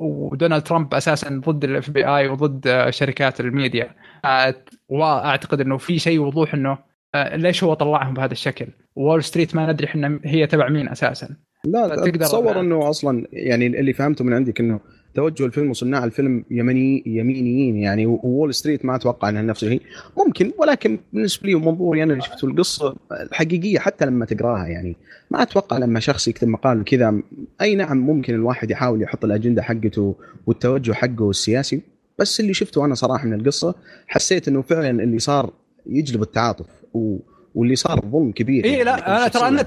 C: ودونالد ترامب أساسا ضد ال FBI وضد شركات الميديا. واعتقد إنه في شيء وضوح إنه ليش هو طلعهم بهذا الشكل؟ Wall Street ما ندري إحنا هي تبع مين أساسا.
B: لا تقدر تصور إنه أصلا يعني اللي فهمته من عندك إنه توجه الفيلم وصناع الفيلم يمني يمينيين يعني Wall Street ما أتوقع إنها نفس الشيء. ممكن ولكن بالنسبة لي ومنظوري أنا اللي شفته القصة الحقيقية حتى لما تقراها يعني ما أتوقع لما شخص يكتب مقال كذا أي نعم ممكن الواحد يحاول يحط الأجندة حقته والتوجه حقه السياسي بس اللي شفته أنا صراحة من القصة حسيت إنه فعلا اللي صار يجلب التعاطف و واللي صار ظلم كبير
C: اي يعني لا أنا ترى أنا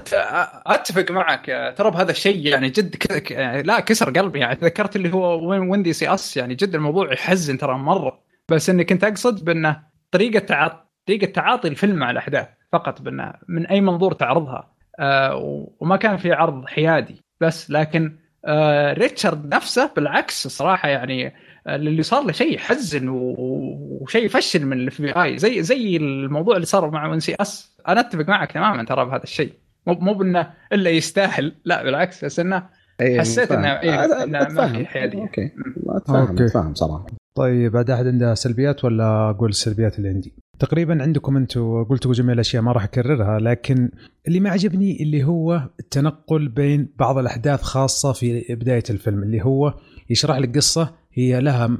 C: أتفق معك. ترى بهذا الشيء يعني جد يعني لا كسر قلبي يعني. تذكرت اللي هو ويندي سي أس يعني جد الموضوع يحزن ترى مرة. بس إني كنت أقصد بأنه طريقة تعاطي طريقة تعاطي الفيلم مع الأحداث فقط بأنه من أي منظور تعرضها. آه وما كان في عرض حيادي بس لكن آه ريتشارد نفسه بالعكس الصراحه يعني اللي صار له شيء يحزن وشيء يفشل من ال FBI. زي زي الموضوع اللي صار مع When They See Us أنا أتفق معك تماما ترى بهذا الشيء. مو مو بأنه إلا يستاهل. لا بالعكس بس إنه إيه، حسيت انه إيه إنه ما في حيادية. okay.
B: أتفهم أتفهم صراحة.
A: طيب بعد أحد عنده سلبيات ولا أقول السلبيات اللي عندي؟ تقريبا عندكم أنتم قلتوا جميع الأشياء ما راح أكررها لكن اللي ما عجبني اللي هو التنقل بين بعض الأحداث خاصة في بداية الفيلم اللي هو يشرح لك قصة هي لها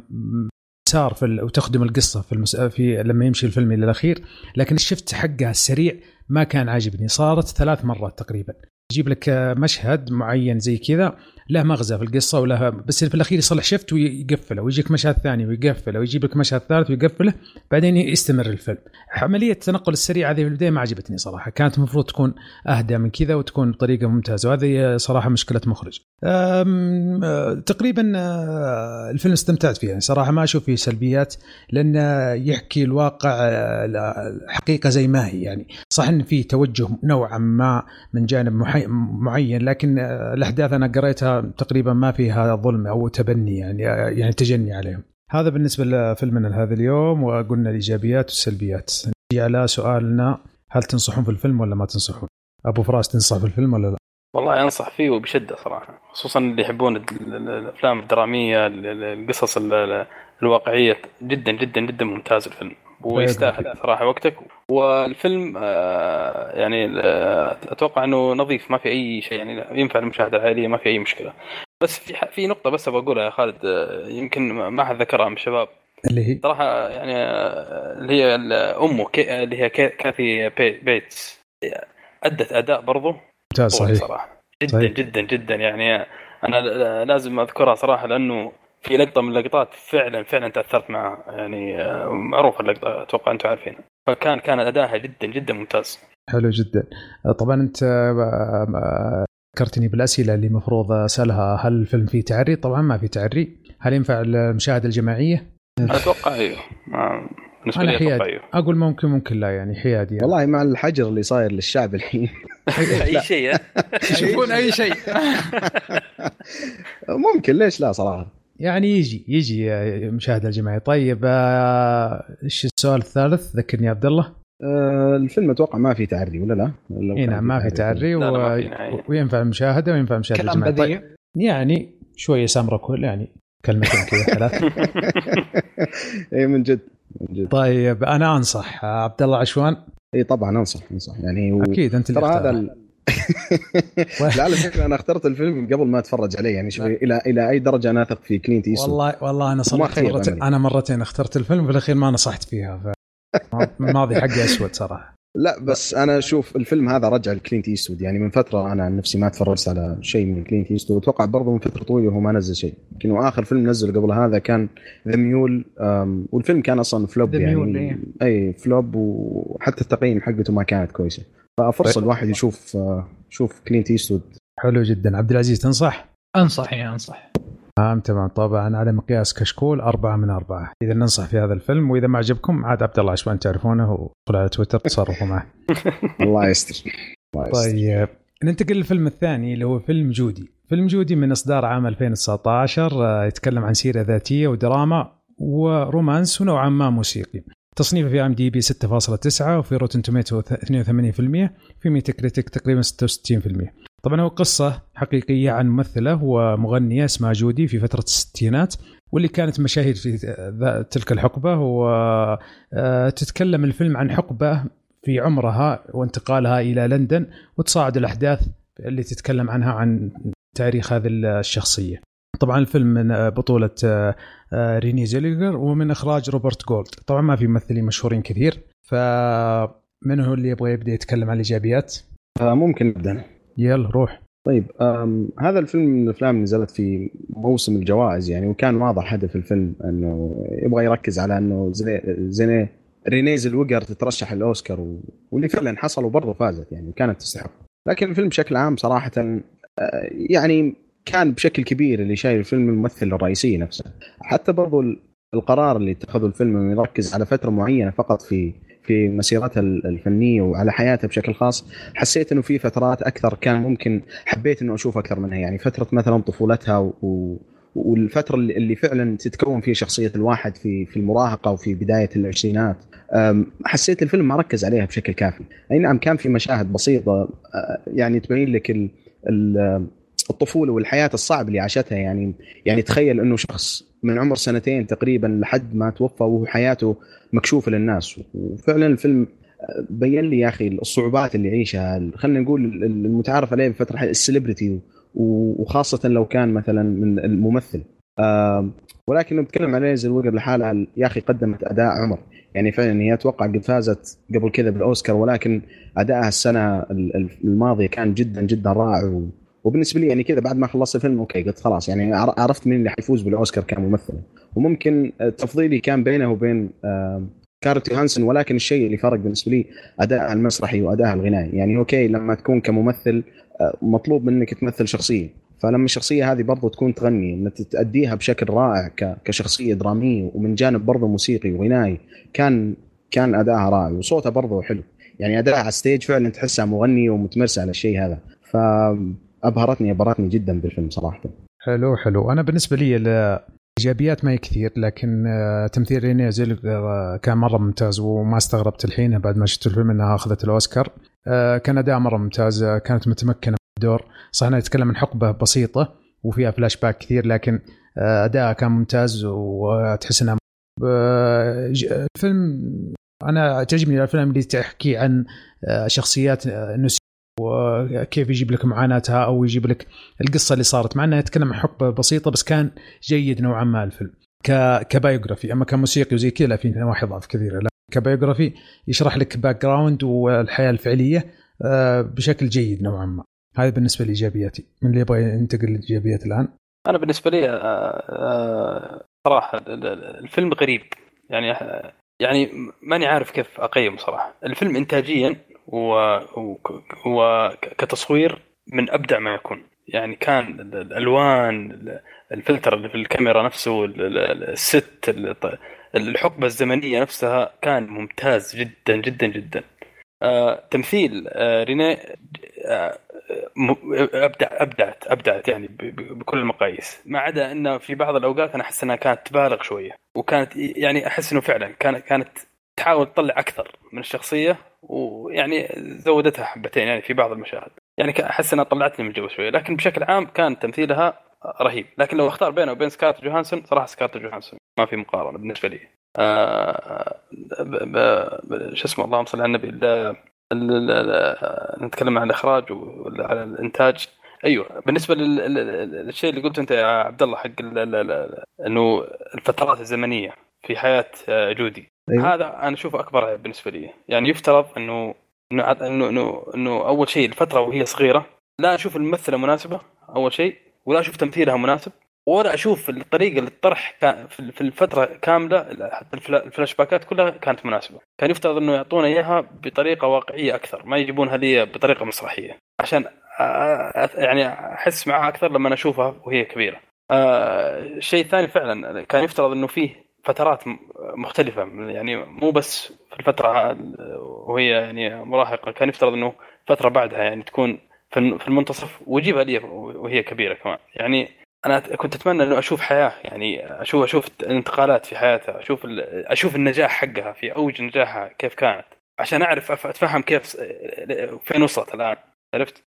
A: مسار في وتخدم القصة في, المس... في لما يمشي الفيلم إلى الأخير. لكن الشفت حقها السريع ما كان عاجبني. صارت ثلاث مرات تقريبا. يجيب لك مشهد معين زي كذا له مغزى في القصة وله بس في الأخير يصلح شفت ويقفله ويجيك مشهد ثاني ويقفله ويجيب لك مشهد ثالث ويقفله بعدين يستمر الفيلم. عملية التنقل السريع هذه في البداية ما عجبتني صراحة كانت المفروض تكون أهدى من كذا وتكون بطريقة ممتازة وهذه صراحة مشكلة مخرج. تقريبا آه، الفيلم استمتعت فيه يعني صراحة ما أشوف فيه سلبيات لأن يحكي الواقع آه، حقيقة زي ما هي يعني صح إن في توجه نوعا ما من جانب معين لكن الأحداث أنا قريتها تقريبا ما فيها ظلم أو تبني يعني يعني تجني عليهم. هذا بالنسبة لفيلمنا هذا اليوم وقلنا الإيجابيات والسلبيات. نجي على سؤالنا هل تنصحون في الفيلم ولا ما تنصحون؟ أبو فراس تنصح في الفيلم ولا لا؟
D: والله أنصح فيه وبشدة صراحة خصوصا اللي يحبون الأفلام الدرامية القصص الواقعية. جدا جدا جدا ممتاز الفيلم. ويستاهل صراحة وقتك. والفيلم آه، يعني آه، أتوقع إنه نظيف ما في أي شيء يعني ينفع للمشاهده العائليه ما في أي مشكلة. بس في في نقطة بس أبغى أقولها يا خالد آه، يمكن ما حد ذكرها من الشباب.
A: اللي هي؟
D: صراحة يعني اللي هي امه اللي هي كاثي بيتس. أدت أداء برضه
A: ممتاز صحيح.
D: صراحة. جدا صحيح. جدا جدا يعني أنا لازم أذكرها صراحة لأنه في لقطة من اللقطات فعلا فعلا تأثرت معها يعني معروفه اللقطة أتوقع أنتم عارفينها. فكان كان ادائها جدا جدا ممتاز.
A: حلو جدا. طبعا أنت ذكرتني بالأسئلة اللي المفروض أسألها. هل الفيلم فيه تعري؟ طبعا ما في تعري، هل ينفع المشاهده الجماعية؟
D: أتوقع أيوه
A: بالنسبة لي أتوقع أيوه أقول ممكن ممكن لا يعني حيادي يعني.
B: والله مع الحجر اللي صاير للشعب الحين.
D: أي شيء
C: يشوفون أي شيء. <laughs>
B: ممكن ليش لا صراحة؟
A: يعني يجي يجي مشاهده الجماعيه طيب آه، إيش السؤال الثالث؟ ذكرني يا عبد الله.
B: آه الفيلم أتوقع ما في تعري ولا لا؟
A: إي نعم ما في تعري. و... وينفع المشاهدة وينفع المشاهده الجماعيه طيب يعني شوية سمره كل يعني كلمتين كذا ثلاث <laughs> <laughs>
B: إي من جد من جد.
A: طيب أنا أنصح. عبد الله عشوان؟
B: إي طبعا أنصح أنصح. يعني
A: و... أكيد أنت
B: ترى هذا. <laughs> لا على فكرة أنا اخترت الفيلم قبل ما أتفرج عليه يعني شوي إلى إلى أي درجة أنا أثق في كلينت ايستوود
A: والله والله أنا صرت مرتين أنا مرتين اخترت الفيلم في الأخير ما نصحت فيها ف... الماضي حقي أسود صراحة.
B: لا بس أنا أشوف الفيلم هذا رجع لكلينت ايستوود يعني من فترة أنا عن نفسي ما تفرجت على شيء من كلينت ايستوود أتوقع برضه من فترة طويلة وهو ما نزل شيء. يمكن آخر فيلم نزله قبل هذا كان The Mule والفيلم كان أصلا flop يعني. إيه. أي flop وحتى التقييم حقته ما كانت كويسة. ففرصه طيب. الواحد يشوف شوف كلينت إيستوود.
A: حلو جدا. عبد العزيز تنصح؟
C: أنصح يا أنصح.
A: تمام تمام. طبعا على مقياس كشكول أربعة من أربعة. إذا ننصح في هذا الفيلم وإذا ما عجبكم عاد عبد الله عشوان تعرفونه ودخلوا على تويتر تصرفوا معه. <laughs>
B: الله يستر.
A: طيب ننتقل للفيلم الثاني اللي هو فيلم جودي. فيلم جودي من إصدار عام 2019 آه، يتكلم عن سيرة ذاتية ودراما و romance ونوعا ما موسيقي. تصنيفه في IMDb 6.9 وفي Rotten Tomatoes 82% في Metacritic تقريبا 66% طبعا هو قصة حقيقية عن ممثلة ومغنية اسمها جودي في فترة الستينات واللي كانت مشاهير في تلك الحقبة وتتكلم الفيلم عن حقبة في عمرها وانتقالها إلى لندن وتصاعد الأحداث اللي تتكلم عنها عن تاريخ هذه الشخصية. طبعا الفيلم من بطولة رينيه زيلويجر ومن إخراج روبرت جولد طبعا ما في ممثلين مشهورين كثير فمن هو اللي يبغى يبدأ يتكلم عن الإيجابيات؟
B: آه، ممكن نبدأ
A: يلا روح.
B: طيب هذا الفيلم من الأفلام اللي نزلت في موسم الجوائز يعني وكان واضح هدف الفيلم إنه يبغى يركز على إنه رينيه رينيه زيلويجر تترشح الأوسكار و... واللي فعلا حصل وبرضه فازت يعني كانت تستحق. لكن الفيلم بشكل عام صراحة آه، يعني كان بشكل كبير اللي شايل الفيلم الممثل الرئيسي نفسه. حتى برضو القرار اللي اتخذه الفيلم إنه يركز على فترة معينة فقط في في مسيرتها الفنية وعلى حياتها بشكل خاص حسيت إنه في فترات أكثر كان ممكن حبيت إنه أشوف أكثر منها. يعني فترة مثلا طفولتها و والفترة اللي فعلا تتكون فيها شخصية الواحد في في المراهقة وفي بداية العشرينات. حسيت الفيلم ما ركز عليها بشكل كافي. أي نعم كان في مشاهد بسيطة. يعني تبين لك ال ال الطفولة والحياة الصعبة اللي عاشتها. يعني يعني تخيل إنه شخص من عمر سنتين تقريبا لحد ما توفى وهو حياته مكشوفة للناس. وفعلا الفيلم بين لي يا أخي الصعوبات اللي يعيشها. خلينا نقول المتعارف عليه بفترة السليبرتي وخاصة لو كان مثلا من الممثل. ولكن نتكلم على رينيه زيلويجر لحالها يا أخي قدمت أداء عمر. يعني فعلا هي أتوقع قد فازت قبل كذا بالأوسكار ولكن ادائها السنة الماضية كان جدا جدا رائع وبالنسبة لي يعني كذا بعد ما خلصت الفيلم okay قلت خلاص يعني عرفت مين اللي حيفوز بالأوسكار كممثل. وممكن تفضيلي كان بينه وبين سكارليت جوهانسون ولكن الشيء اللي فرق بالنسبة لي أداء المسرحي وأداء الغنائي. يعني أوكي لما تكون كممثل آه، مطلوب منك تمثل شخصية. فلما الشخصية هذه برضو تكون تغني إن تأديها بشكل رائع كشخصية درامية ومن جانب برضو موسيقي وغنائي كان كان ادائها رائع وصوتها برضو حلو. يعني ادائها على الستيج فعلا تحسها مغنية ومتمرسة على الشيء هذا. فابهرتني أبهرتني جدا بالفيلم صراحة.
A: حلو حلو. أنا بالنسبة لي إيجابيات ما هي كثير لكن آه، تمثيل ريني زيل آه، كان مرة ممتاز وما استغربت الحين بعد ما شفت الفيلم إنها أخذت الأوسكار. آه، كان أداء مرة ممتاز كانت متمكنة من الدور. صح انها تتكلم عن حقبة بسيطة وفيها فلاش باك كثير لكن اداءها كان ممتاز وتحس إنها الفيلم أنا تعجبني الافلام اللي تحكي عن شخصيات وكيف يجيب لك معاناتها أو يجيب لك القصة اللي صارت. مع إنها يتكلم عن حقبة بسيطة بس كان جيد نوعا ما الفيلم. ك ك biography. أما كموسيقي وزي كذا في نواحي ضعف كثيره لا ك biography يشرح لك background والحياة الفعلية آه، بشكل جيد نوعا ما. هذا بالنسبة لإيجابياتي. من اللي يبغى ينتقل للإيجابيات الآن؟
D: أنا بالنسبة لي آه، آه، صراحة الفيلم غريب. يعني يعني ماني عارف كيف أقيم صراحة. الفيلم إنتاجيا وكتصوير من أبدع ما يكون. يعني كان الألوان الفلتر اللي في الكاميرا نفسه ال set الحقبة الزمنية نفسها كان ممتاز جدا جدا جدا. آه تمثيل آه ريني آه أبدع أبدعت أبدعت يعني بكل المقاييس. ما عدا إنه في بعض الأوقات أنا أحس إنها كانت تبالغ شوية. وكانت يعني أحس إنه فعلا كانت كانت تحاول تطلع أكثر من الشخصية ويعني زودتها حبتين يعني في بعض المشاهد. يعني أحس إنها طلعتني من الجو شوية لكن بشكل عام كان تمثيلها رهيب. لكن لو أختار بينه وبين سكارليت جوهانسون صراحة سكارليت جوهانسون ما في مقارنة بالنسبة لي. آه شو اسمه اللهم صل على النبي نتكلم عن الإخراج ولا على الإنتاج. أيوه بالنسبة للشيء اللي قلته أنت يا عبد الله حق إنه الفترات الزمنية في حياة جودي. أيوة. هذا أنا أشوفه أكبر عيب بالنسبة لي. يعني يفترض إنه إنه إنه إنه أول شيء الفترة وهي صغيرة لا أشوف الممثلة مناسبة أول شيء ولا أشوف تمثيلها مناسب ولا أشوف الطريقة للطرح في الفترة كاملة حتى الفلاش باكات كلها كانت مناسبة. كان يفترض إنه يعطونا إياها بطريقة واقعية أكثر ما يجيبونها لي بطريقة مسرحية عشان يعني أحس معها أكثر لما أشوفها وهي كبيرة. الشيء آه، الثاني فعلا كان يفترض إنه فيه فترات مختلفة. يعني مو بس في الفترة وهي يعني مراهقة كان يفترض إنه فترة بعدها يعني تكون في المنتصف ويجيبها لي وهي كبيرة كمان. يعني أنا كنت أتمنى إنه أشوف حياة يعني أشوف أشوف الانتقالات في حياتها أشوف أشوف النجاح حقها في أوج نجاحها كيف كانت عشان أعرف أتفهم كيف فين وصلت الآن. عرفت؟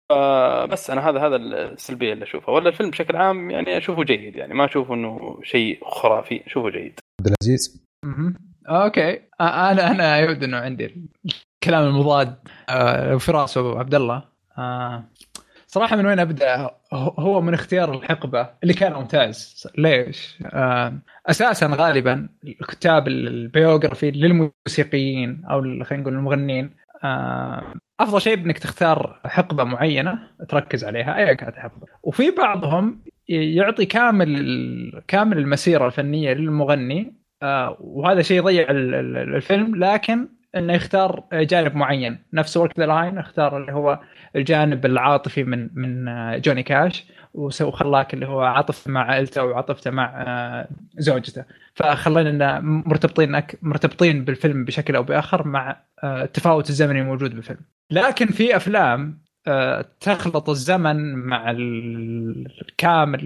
D: بس أنا هذا هذا السلبية اللي أشوفها. ولا الفيلم بشكل عام يعني أشوفه جيد يعني. ما اشوفه إنه شيء خرافي. أشوفه جيد.
A: عبد العزيز؟
C: okay. أنا أنا يبدو إنه عندي الكلام المضاد آه، فراس وعبد الله. آه، صراحة من وين أبدأ؟ هو من اختيار الحقبة اللي كان ممتاز. ليش؟ آه، أساسا غالبا الكتاب ال biography للموسيقيين أو خلينا نقول المغنيين. أفضل شيء إنك تختار حقبة معينة تركز عليها ايا كانت الحقبه وفي بعضهم يعطي كامل كامل المسيرة الفنية للمغني آه وهذا شيء يضيع الفيلم لكن إنه يختار جانب معين. نفس Walk the Line اختار اللي هو الجانب العاطفي من من آه، جوني كاش وخلاك اللي هو عاطف مع عائلته وعاطفته مع آه، زوجته. فخلينا مرتبطين مرتبطين بالفيلم بشكل أو بآخر مع آه، التفاوت الزمني الموجود بالفيلم. لكن في أفلام تخلط الزمن مع كامل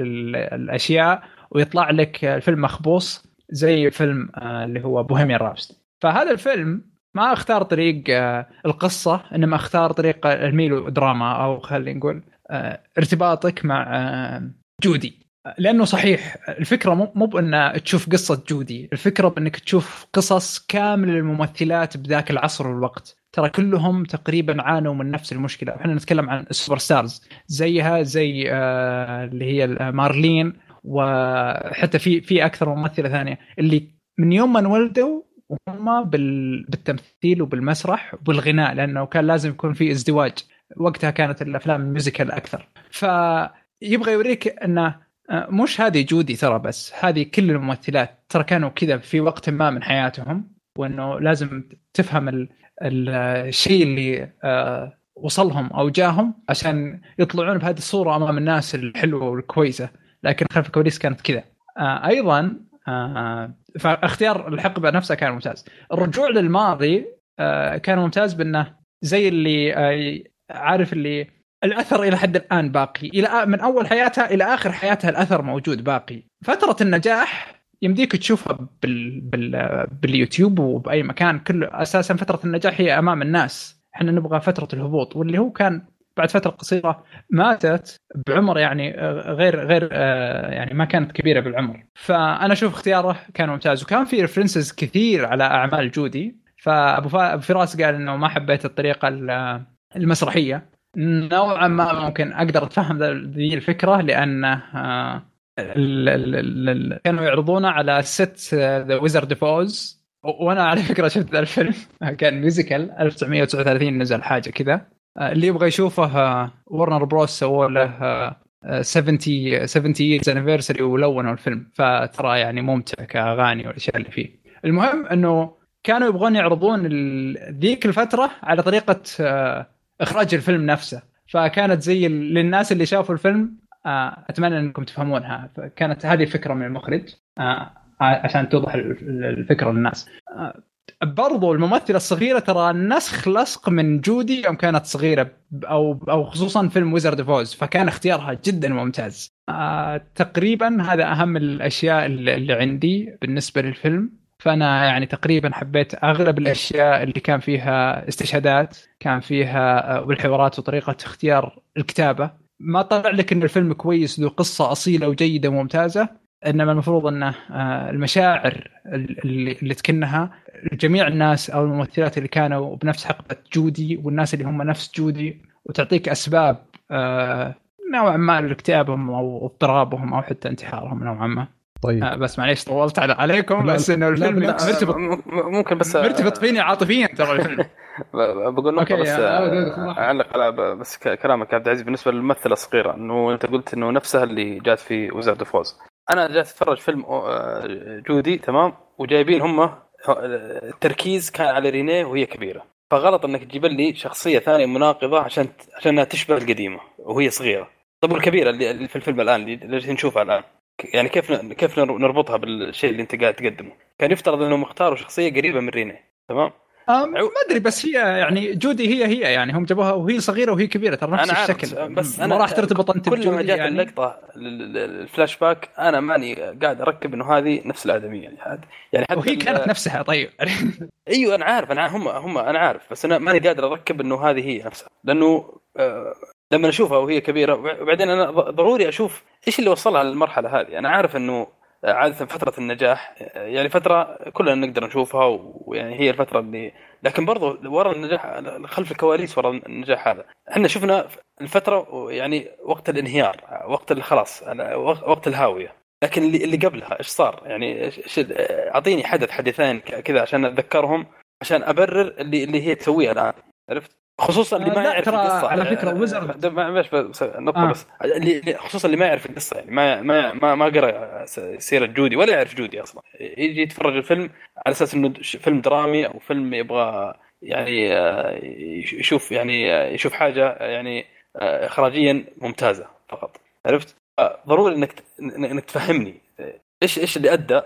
C: الأشياء ويطلع لك الفيلم مخبوص زي فيلم اللي هو Bohemian Rhapsody فهذا الفيلم ما أختار طريق آه، القصة إنما أختار طريق الميلودراما أو خلينا نقول آه، ارتباطك مع آه، جودي. لأنه صحيح الفكرة مو بأن تشوف قصة جودي الفكرة بأنك تشوف قصص كامل الممثلات بذاك العصر والوقت. ترى كلهم تقريبا عانوا من نفس المشكلة. إحنا نتكلم عن ال superstars زيها زي اللي هي مارلين وحتى في في أكثر ممثلة ثانية. اللي من يوم ما انولدوا وهم بالتمثيل وبالمسرح وبالغناء لأنه كان لازم يكون في ازدواج. وقتها كانت الأفلام الميوزيكال أكثر. فيبغى يوريك انه آه، مش هذه جودي ترى بس هذه كل الممثلات. ترى كانوا كذا في وقت ما من حياتهم وإنه لازم تفهم ال... الشيء اللي آه، وصلهم أو جاهم عشان يطلعون بهذه الصورة أمام الناس الحلوة والكويسة. لكن خلف الكواليس كانت كذا. آه، أيضا فاختيار الحقبة نفسها كان ممتاز. الرجوع للماضي كان ممتاز بأنه زي اللي عارف اللي الأثر إلى حد الآن باقي. إلى من أول حياتها إلى آخر حياتها الأثر موجود باقي. فترة النجاح يمديك تشوفها بال... بال... باليوتيوب وبأي مكان. كله أساسا فترة النجاح هي أمام الناس. إحنا نبغى فترة الهبوط واللي هو كان بعد فترة قصيرة ماتت بعمر يعني غير غير يعني ما كانت كبيرة بالعمر. فأنا أشوف اختياره كان ممتاز. وكان في references كثير على أعمال جودي. فأبو فراس قال إنه ما حبيت الطريقة المسرحية. نوعا ما ممكن أقدر أتفهم ذي الفكرة لأن آه، كانوا يعرضونه على set The Wizard of Oz وأنا على فكرة شفت الفيلم. <laughs> كان musical 1939 نزل حاجة كذا. آه، اللي يبغى يشوفه Warner Bros سووا له 70 70 years anniversary ولونوا الفيلم. فترى يعني ممتع كأغاني والأشياء اللي فيه. المهم إنه كانوا يبغون يعرضون ذيك الفترة على طريقة آه، إخراج الفيلم نفسه. فكانت زي للناس اللي شافوا الفيلم آه، أتمنى إنكم تفهمونها. كانت هذه فكرة من المخرج آه، عشان توضح الفكرة للناس. برضو الممثلة الصغيرة ترى نسخ لصق من جودي يوم كانت صغيرة أو أو خصوصا فيلم ويزرد فوز فكان اختيارها جدا ممتاز. آه تقريبا هذا أهم الأشياء اللي عندي بالنسبة للفيلم. فأنا يعني تقريبا حبيت أغلب الأشياء اللي كان فيها استشهادات كان فيها والحوارات وطريقة اختيار الكتابة. ما طلع لك إن الفيلم كويس ذو قصة أصيلة وجيدة وممتازة. إنما المفروض انه آه، المشاعر اللي, اللي تكنها جميع الناس أو الممثلات اللي كانوا بنفس حقبة جودي والناس اللي هم نفس جودي وتعطيك أسباب آه، نوعا ما لاكتئابهم أو اضطرابهم أو حتى انتحارهم نوعا ما.
A: طيب. آه
C: بس معليش طولت عليكم بس إنه الفيلم مرتبط
D: ممكن بس
C: مرتبط فيني عاطفيا ترى الفيلم. <laughs>
D: بقول نقطة بس أعلق على بس كلامك عبد العزيز بالنسبة للممثلة الصغيرة إنه أنت قلت إنه نفسها اللي جات في وزارة فوز أنا جالس أتفرج فيلم آه، جودي تمام؟ وجايبين هم التركيز كان على رينيه وهي كبيرة. فغلط إنك تجيب لي شخصية ثانية مناقضة عشان عشان تشبه القديمة وهي صغيرة. طب والكبيرة اللي في الفيلم الآن اللي نشوفها الآن؟ يعني كيف كيف نربطها بالشيء اللي أنت قاعد تقدمه؟ كان يفترض انهم اختاروا شخصية قريبة من ريني تمام؟
C: ما أدري بس هي يعني جودي هي هي يعني هم جابوها وهي صغيرة وهي كبيرة ترى نفس أنا الشكل. بس أنا ما راح ترتبط انت
D: كل ما جات يعني... اللقطة الفلاش باك أنا ماني قاعد أركب إنه هذه نفس الآدمية يعني
C: يعني حتى وهي كانت نفسها طيب. <laughs>
D: إيوه أنا عارف أنا هم هم أنا عارف بس أنا ماني قادر أركب إنه هذه هي نفسها لأنه آه لما أشوفها وهي كبيرة وبعدين أنا ضروري أشوف إيش اللي وصلها للمرحلة هذه. أنا عارف إنه عادة فترة النجاح يعني فترة كلنا نقدر نشوفها ويعني هي الفترة اللي لكن برضو ورا النجاح خلف الكواليس ورا النجاح هذا إحنا شفنا الفترة يعني وقت الانهيار وقت خلاص وقت الهاوية. لكن اللي اللي قبلها إيش صار؟ يعني أعطيني حدث حدثين كذا عشان أتذكرهم عشان أبرر اللي اللي هي تسويه الآن. عرفت؟ خصوصا اللي ما يعرف القصة.
C: على فكرة ويزرد.
D: معلش بس نقطه آه. بس. اللي خصوصا اللي ما يعرف القصة يعني ما ما ما, ما قرأ سيرة جودي ولا يعرف جودي أصلا. يجي يتفرج الفيلم على أساس إنه فيلم درامي أو فيلم يبغى يعني آه، يشوف يعني آه، يشوف حاجة يعني آه، اخراجيا ممتازة فقط. عرفت؟ ضروري إنك إنك تفهمني إيش إيش اللي أدى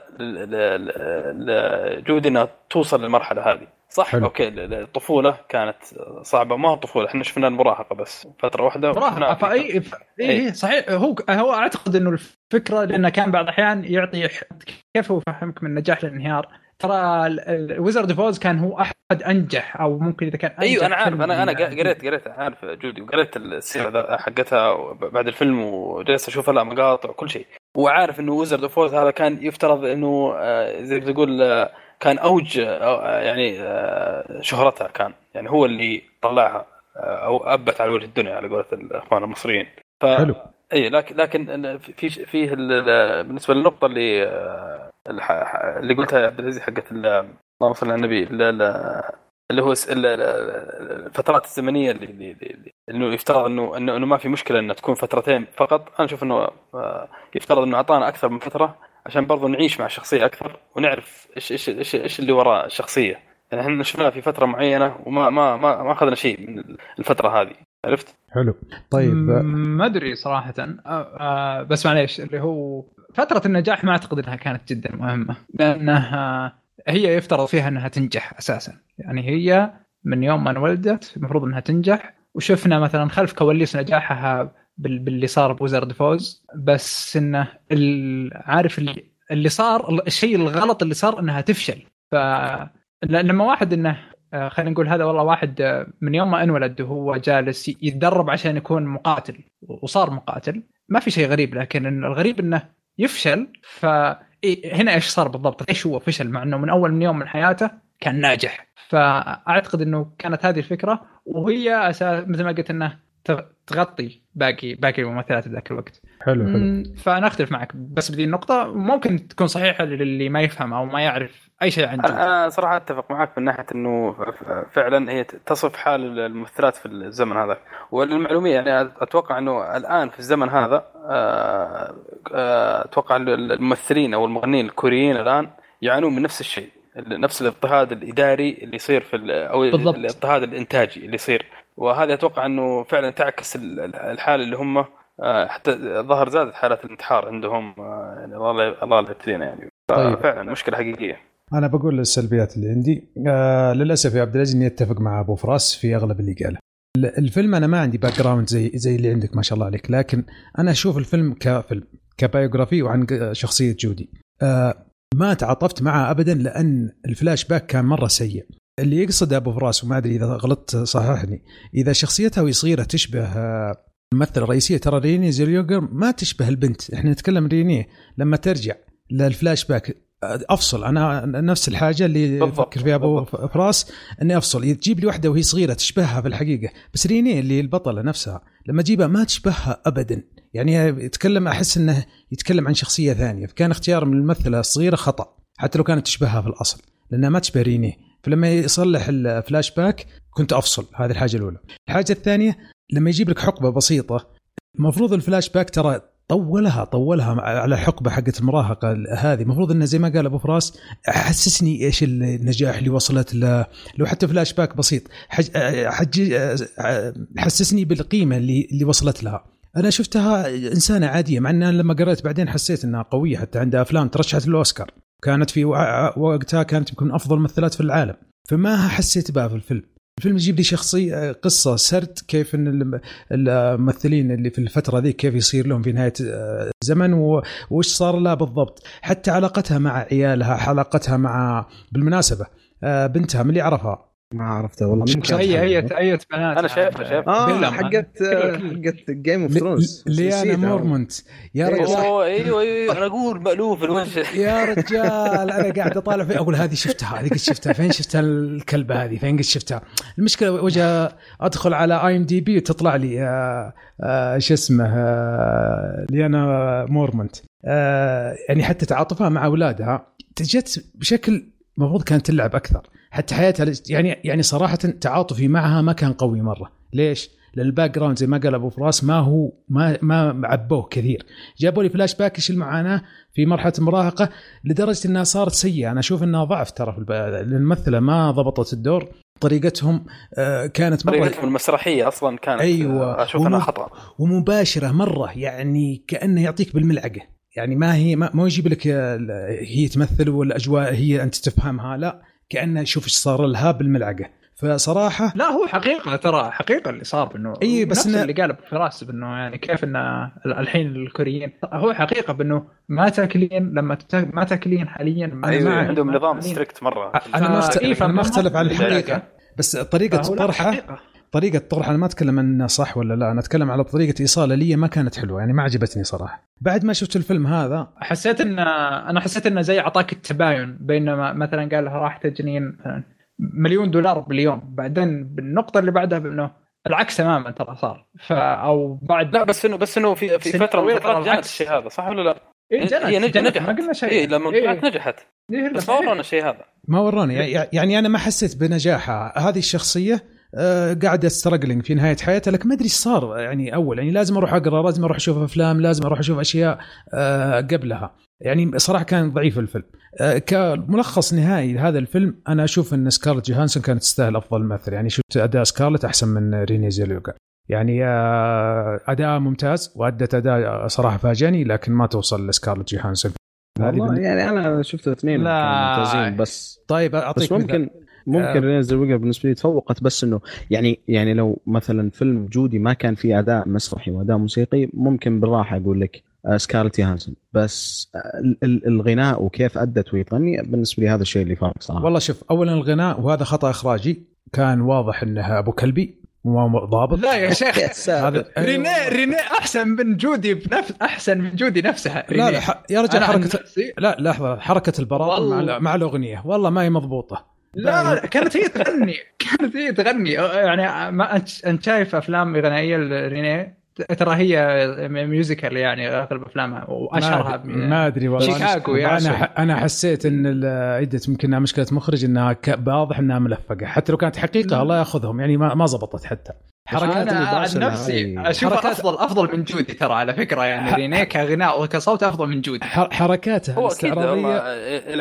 D: لجودي إنها توصل للمرحلة هذه. صح؟ حلو. أوكي الطفوله كانت صعبة. ما هو طفولة إحنا شفنا المراهقة بس فترة واحدة
C: مراهقة. ف أي صحيح. هو هو أعتقد إنه الفكرة لأنه كان بعض الأحيان يعطي كيف هو يفهمك من النجاح للانهيار؟ ترى ال Wizard of Oz كان هو أحد أنجح أو ممكن إذا كان
D: أنجح أيوه أنا عارف. أنا أنا قريت قريت عارف جودي وقريت السيرة حقتها بعد الفيلم وجلست أشوف لها مقاطع وكل شيء. وعارف إنه Wizard of Oz هذا كان يفترض إنه آه، زي ما تقول آه، كان أوج يعني آه، شهرتها كان. يعني هو اللي طلعها أو أبها على وجه الدنيا على قولة الإخوان المصريين. ف... حلو. إي لكن لكن في فيه بالنسبة للنقطة اللي اللي قلتها يا عبد العزيز حقت اللهم صل على النبي اللي هو الفترات الزمنية اللي, اللي, اللي إنه يفترض إنه إنه إنه ما في مشكلة إنها تكون فترتين فقط. أنا أشوف إنه آه، يفترض إنه أعطانا أكثر من فترة. عشان برضو نعيش مع الشخصيه أكثر ونعرف إيش إيش إيش, إيش اللي وراء الشخصية. يعني إحنا شفناها في فترة معينة وما ما ما, ما أخذنا شيء من الفترة هذه. عرفت؟
A: حلو. طيب.
C: ما أدري صراحة. آه آه بس معليش اللي هو فترة النجاح ما أعتقد إنها كانت جدا مهمة. لأنها هي يفترض فيها إنها تنجح أساسا. يعني هي من يوم ما انولدت المفروض إنها تنجح. وشفنا مثلا خلف كواليس نجاحها باللي صار بوزارد فوز بس إنه عارف اللي اللي صار الشيء الغلط اللي صار إنها تفشل. ف لما واحد إنه آه، خلينا نقول هذا والله واحد آه، من يوم ما انولد وهو جالس يتدرب عشان يكون مقاتل وصار مقاتل ما في شيء غريب لكن الغريب إنه يفشل ف هنا إيش صار بالضبط؟ ليش هو فشل؟ مع إنه من أول من يوم من حياته كان ناجح. فاعتقد إنه كانت هذه الفكرة وهي أساس مثل ما قلت إنه تغطي باقي باقي الممثلات ذاك الوقت.
A: حلو حلو.
C: فأنا أختلف معك بس بذي النقطة ممكن تكون صحيحة للي ما يفهم أو ما يعرف أي شيء عن
D: أنا صراحة أتفق معك من ناحية إنه فعلا هي تصف حال الممثلات في الزمن هذا. وللمعلومية يعني أتوقع إنه الآن في الزمن هذا آه، آه، أتوقع الممثلين أو المغنيين الكوريين الآن يعانون من نفس الشيء. نفس الاضطهاد الإداري اللي يصير في ال- أو
C: بالضبط.
D: الاضطهاد الإنتاجي اللي يصير. وهذا أتوقع إنه فعلا تعكس ال- الحالة اللي هم آه، حتى ظهر زادت حالات الانتحار عندهم آه، يعني الله لا- الله لا يبتلينا يعني.
A: طيب.
D: فعلا مشكلة حقيقية.
A: أنا بقول السلبيات اللي عندي. آه للأسف يا عبد العزيز إني أتفق مع أبو فراس في أغلب اللي قاله. ال- الفيلم أنا ما عندي background زي زي اللي عندك ما شاء الله عليك. لكن أنا أشوف الفيلم كفيلم ك biography وعن شخصية جودي. آه ما تعاطفت معها ابدا لأن الفلاش باك كان مرة سيء. اللي يقصد أبو فراس وما أدري إذا غلطت صححني إذا شخصيتها وهي صغيره تشبه آه، الممثله الرئيسيه ترى ريني زيليوجر ما تشبه البنت. إحنا نتكلم ريني لما ترجع للفلاش باك أفصل. أنا نفس الحاجة اللي يفكر فيها
D: أبو.
A: فراس إني أفصل. تجيب لي واحدة وهي صغيرة تشبهها في الحقيقة بس ريني اللي البطلة نفسها لما تجيبها ما تشبهها ابدا. يعني يتكلم أحس إنه يتكلم عن شخصية ثانية. فكان اختيار من الممثلة الصغيرة خطأ حتى لو كانت تشبهها في الأصل لأنها ما تشبه ريني فلما يصلح الفلاش باك كنت أفصل. هذه الحاجة الأولى. الحاجة الثانية لما يجيب لك حقبة بسيطة المفروض الفلاش باك ترى طولها طولها على الحقبه حقت المراهقة هذه. المفروض إنه زي ما قال أبو فراس حسسني إيش النجاح اللي وصلت له. لو حتى فلاش باك بسيط حج حج حسسني بالقيمة اللي اللي وصلت لها. أنا شفتها إنسانة عادية مع إن لما قريت بعدين حسيت إنها قوية حتى عندها أفلام ترشحت للأوسكار. كانت في وقتها كانت يمكن أفضل ممثلات في العالم. فما حسيت بها في الفيلم. الفيلم يجيب لي شخصية قصة سرد كيف إن الم- الممثلين اللي في الفترة ذي كيف يصير لهم في نهاية الزمن وش صار لها بالضبط. حتى علاقتها مع عيالها علاقتها مع بالمناسبة آه، بنتها من اللي يعرفها.
B: ما عرفته والله من كان
C: اي اي؟ اي بنات.
D: أنا شايفها- شايفها.
C: آه
B: حقت. حقت Game
A: of
B: Thrones
A: ليانا مورمونت. يا
B: إيه،
A: رجال.
D: أيوه أيوه أنا أقول مألوف الوجه.
A: يا رجال أنا قاعد أطالع في أقول هذه شفتها هذه قد شفتها. فين شفتها الكلبة هذه؟ فين قد شفتها؟ المشكلة وجه أدخل على IMDb وتطلع لي آه، آه، شو اسمه آه، ليانا مورمونت. يعني حتى تعاطفها مع أولادها جت بشكل المفروض كانت تلعب أكثر. حتى حياتها يعني يعني صراحة تعاطفي معها ما كان قوي مرة. ليش؟ لأن ال background زي ما قال أبو فراس ما هو ما ما عبوه كثير. جابوا لي فلاش باك إيش المعاناه في مرحلة المراهقة لدرجة إنها صارت سيئة. أنا أشوف إنها ضعف ترى في الممثلة ما ضبطت الدور. طريقتهم آه، كانت مره
D: طريقتهم المسرحية أصلا كانت
A: أيوة.
D: أشوف
A: إنها
D: خطأ.
A: ومباشرة مرة يعني كأنه يعطيك بالملعقة. يعني ما هي ما, ما يجيب لك آه، هي تمثل والأجواء هي أنت تفهمها. لا. كأنه شوف إيش صار لها بالملعقة فصراحة
C: لا هو حقيقة ترى حقيقة اللي صار انه
A: إي، بس
C: نفس اللي قال أبو فراس بأنه يعني كيف إن الحين الكوريين هو حقيقة بأنه ما تاكلين لما ما تاكلين حاليا ما
D: أيوه
C: ما-
D: عندهم نظام. ستريكت مرة
A: أنا ما أختلف-
C: إيه،
A: أنا ما عن
C: بالملعقة.
A: الحقيقة. بس طريقة
C: حقيقة.
A: طريقة طرحها أنا ما أتكلم انها صح ولا لا أنا أتكلم على طريقة ايصالها لي ما كانت حلوة يعني ما عجبتني صراحة. بعد ما شفت الفيلم هذا
C: حسيت ان أنا حسيت إنه زي أعطاك التباين بينما مثلا قال لها راح تجنين مثلا مليون دولار باليوم بعدين بالنقطة اللي بعدها بأنه العكس تماما ترى صار. ف أو بعد
D: لا بس انه بس إنه في في فترة من
C: طويلة
D: الفترات
C: ترى
D: جاء
C: العكس.
D: الشيء هذا صح ولا لا؟
C: إيه جنت
D: هي نجحت.
C: ما قلنا شيء.
D: اي لما
C: إيه.
D: طلعت نجحت.
C: إيه،
D: بس ما ورونا الشيء هذا.
A: ما وروني يعني أنا ما حسيت بنجاحها. هذه الشخصية قاعدة struggling في نهاية حياتها لكن ما أدري إيش صار. يعني أول يعني لازم أروح أقرأ لازم أروح أشوف أفلام لازم أروح أشوف أشياء آه، قبلها. يعني صراحة كان ضعيف الفيلم. آه، كملخص نهائي لهذا الفيلم أنا أشوف إن سكارلت جوهانسون كانت تستاهل أفضل ممثلة يعني شفت أداء سكارلت أحسن من ريني زيلوغا. يعني آه، أداء ممتاز وأدت أداء صراحة فاجأني لكن ما توصل لسكارلت جوهانسون.
B: والله يعني أنا شفت اثنين ممتازين بس
A: طيب
B: بس
A: اعطيك مثال.
B: ممكن
A: آه.
B: ريني زلويجر بالنسبة لي تفوقت بس إنه يعني يعني لو مثلا فيلم جودي ما كان فيه أداء مسرحي وأداء موسيقي ممكن بالراحة أقول لك آه، سكارلت يوهانسون بس آه، ال- ال- الغناء وكيف أدت وهي تغني بالنسبة لي هذا الشيء اللي فارق صراحة
A: والله شوف اولا الغناء وهذا خطأ إخراجي كان واضح انها أبو كلبي مو ضابط
C: لا يا شيخ. <laughs>
A: هذا
C: رينيه رينيه أحسن من جودي بنفس أحسن من جودي نفسها
A: لا لا. ح- يا رجل حركه لا لحظة حركة البراطه مع. مع الأغنية والله ما هي مضبوطة
C: لا لا، كانت هي تغني. <laughs> كانت هي تغني. يعني ما انت شايف أفلام غنائيه لرينيه؟ ترى هي ميوزيكال يعني اغلب افلامها وأشهرها
A: ما, ادري والله.
C: شيكاغو يا أنا.
A: ح- أنا حسيت إن ال- عدت يمكن مشكلة مخرج إنها ك- واضح إنها ملفقة. حتى لو كانت حقيقة الله ياخذهم. يعني ما ما زبطت حتى.
B: حركات
C: أنا عن نفسي
B: هاي.
C: أشوف
A: حركات-
C: افضل أفضل من جودي ترى على فكرة. يعني
A: ح-
C: رينيه كغناء وكصوت أفضل من جودي.
A: ح- حركاتها
D: هو
A: الاستعراضيه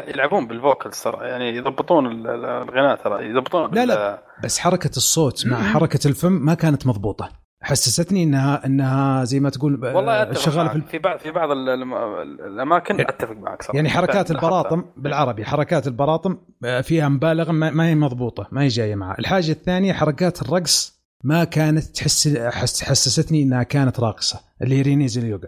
D: يلعبون بالفوكلز ترى. يعني يضبطون ال- ال- الغناء ترى. يضبطون
A: لا، لا. بس حركة الصوت مع. حركة الفم ما كانت مضبوطة. حسستني انها إنها زي ما تقول
D: والله
A: أتفق
D: شغالة.
A: في
D: في بعض في بعض الأماكن أتفق معك صراحة.
A: يعني حركات البراطم <laughs> بالعربي حركات البراطم آه، فيها مبالغه ما هي مضبوطة ما هي جاية معها. الحاجة الثانية حركات الرقص ما كانت تحس حس حسستني إنها كانت راقصة اللي هي رينيز اليوغا.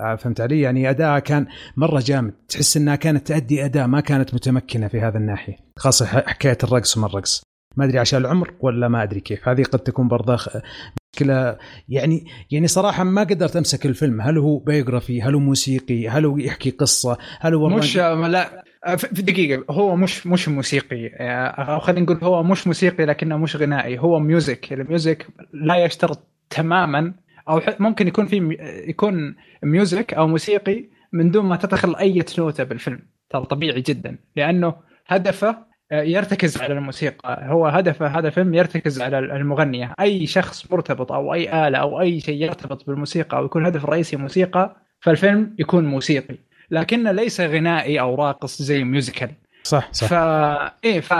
A: أنا فهمت علي؟ يعني أداءها كان مرة جامد. تحس إنها كانت تؤدي أداء ما كانت متمكنة في هذا الناحية خاصة حكاية الرقص وما الرقص. ما أدري عشان العمر ولا ما أدري كيف. هذه قد تكون برضه مشكله يعني يعني صراحة ما قدرت أمسك الفيلم. هل هو biography؟ هل هو موسيقي؟ هل هو يحكي قصة؟ هل هو
C: مش لا. في في دقيقة. هو مش مش موسيقي. أو خلينا نقول هو مش موسيقي لكنه مش غنائي. هو music ال music لا يشترط تماما أو ممكن يكون في يكون music أو موسيقي من دون ما تدخل أي نوتة بالفيلم. ترى طبيعي جدا. لأنه هدفه آه، يرتكز على الموسيقى. هو هدفه هذا الفيلم يرتكز على المغنية. أي شخص مرتبط أو أي آلة أو أي شيء يرتبط بالموسيقى أو يكون هدف الرئيسي موسيقى فالفيلم يكون موسيقي. لكنه ليس غنائي أو راقص زي musical
A: صح صح.
C: فا إيه ف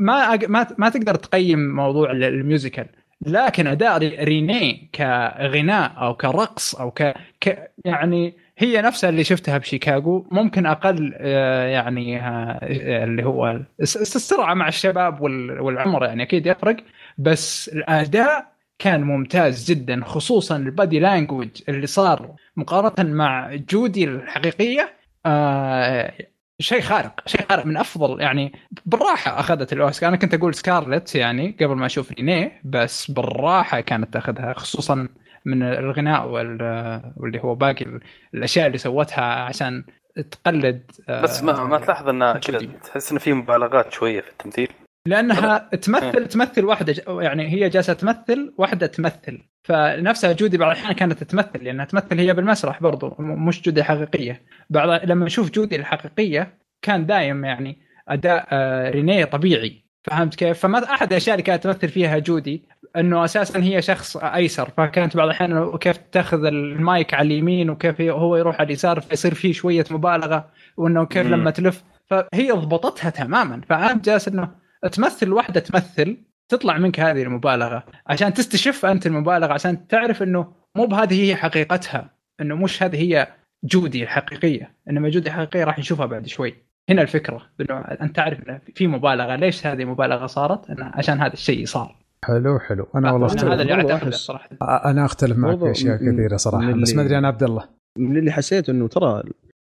C: ما أج... ما ما تقدر تقيم موضوع ال- ال musical لكن أداء ري- رينيه كغناء أو كرقص أو ك... ك يعني هي نفسها اللي شفتها بشيكاغو ممكن أقل آه، يعني آه، اللي هو الس- السرعه مع الشباب وال- والعمر يعني أكيد يفرق. بس الأداء كان ممتاز جدا خصوصا ال body language اللي صار مقارنة مع جودي الحقيقية آه شيء خارق شيء خارق من أفضل يعني بالراحة أخذت الأوسكار. أنا كنت أقول سكارلت يعني قبل ما أشوف رينيه بس بالراحة كانت تأخذها خصوصا من الغناء وال- واللي هو باقي ال- الأشياء اللي سوتها عشان تقلد آه،
D: بس ما, ما تلاحظ انه كذا. تحس انه في مبالغات شوية في التمثيل؟
C: لأنها تمثل تمثل واحدة يعني هي جالسة تمثل واحدة تمثل. فنفسها جودي بعض الأحيان كانت تمثل لأنها تمثل هي بالمسرح برضو مش جودي الحقيقيه بعض لما نشوف جودي الحقيقية كان دايم يعني أداء آه، رينيه طبيعي. فهمت كيف؟ فما أحد الأشياء اللي كانت تمثل فيها جودي إنه أساسا هي شخص أيسر فكانت بعض الأحيان كيف تأخذ المايك على اليمين وكيف هو يروح على اليسار فيصير فيه شوية مبالغة وإنه كيف. لما تلف. فهي ضبطتها تماما. فأنا جالس إنه تمثل واحدة تمثل تطلع منك هذه المبالغة. عشان تستشف أنت المبالغة عشان تعرف إنه مو بهذه هي حقيقتها إنه مش هذه هي جودي الحقيقية. إنما جودي الحقيقية راح نشوفها بعد شوي. هنا الفكرة انه انت تعرف إنه في مبالغة. ليش هذه مبالغة صارت؟ إنه عشان هذا الشيء صار.
A: حلو حلو. أنا والله
C: أنا
A: اختلف
C: هذا اللي
B: أحس-
C: صراحة.
A: أنا أختلف معك في
B: أشياء
A: كثيرة صراحة
B: من
A: بس ما أدري أنا عبد الله.
B: من اللي حسيت إنه ترى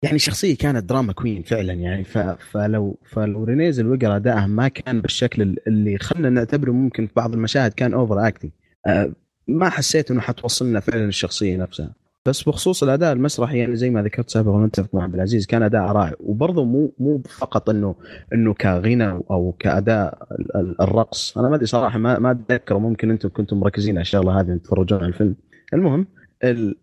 B: يعني شخصية كانت drama queen فعلا يعني. ف... فلو فلو رينيه زيلويقر ادائها ما كان بالشكل اللي خلنا نعتبره ممكن في بعض المشاهد كان over acting أه ما حسيت إنه حتوصلنا فعلا الشخصية نفسها. بس بخصوص الأداء المسرحي يعني زي ما ذكرت سابقا ونتفق مع عبد العزيز كان أداء رائع. وبرضه مو مو فقط إنه إنه كغنى أو كأداء ال- ال- الرقص. أنا ما أدري صراحة ما ما اتذكر ممكن أنتم كنتم مركزين على الشغلة هذه تتفرجون على الفيلم. المهم ال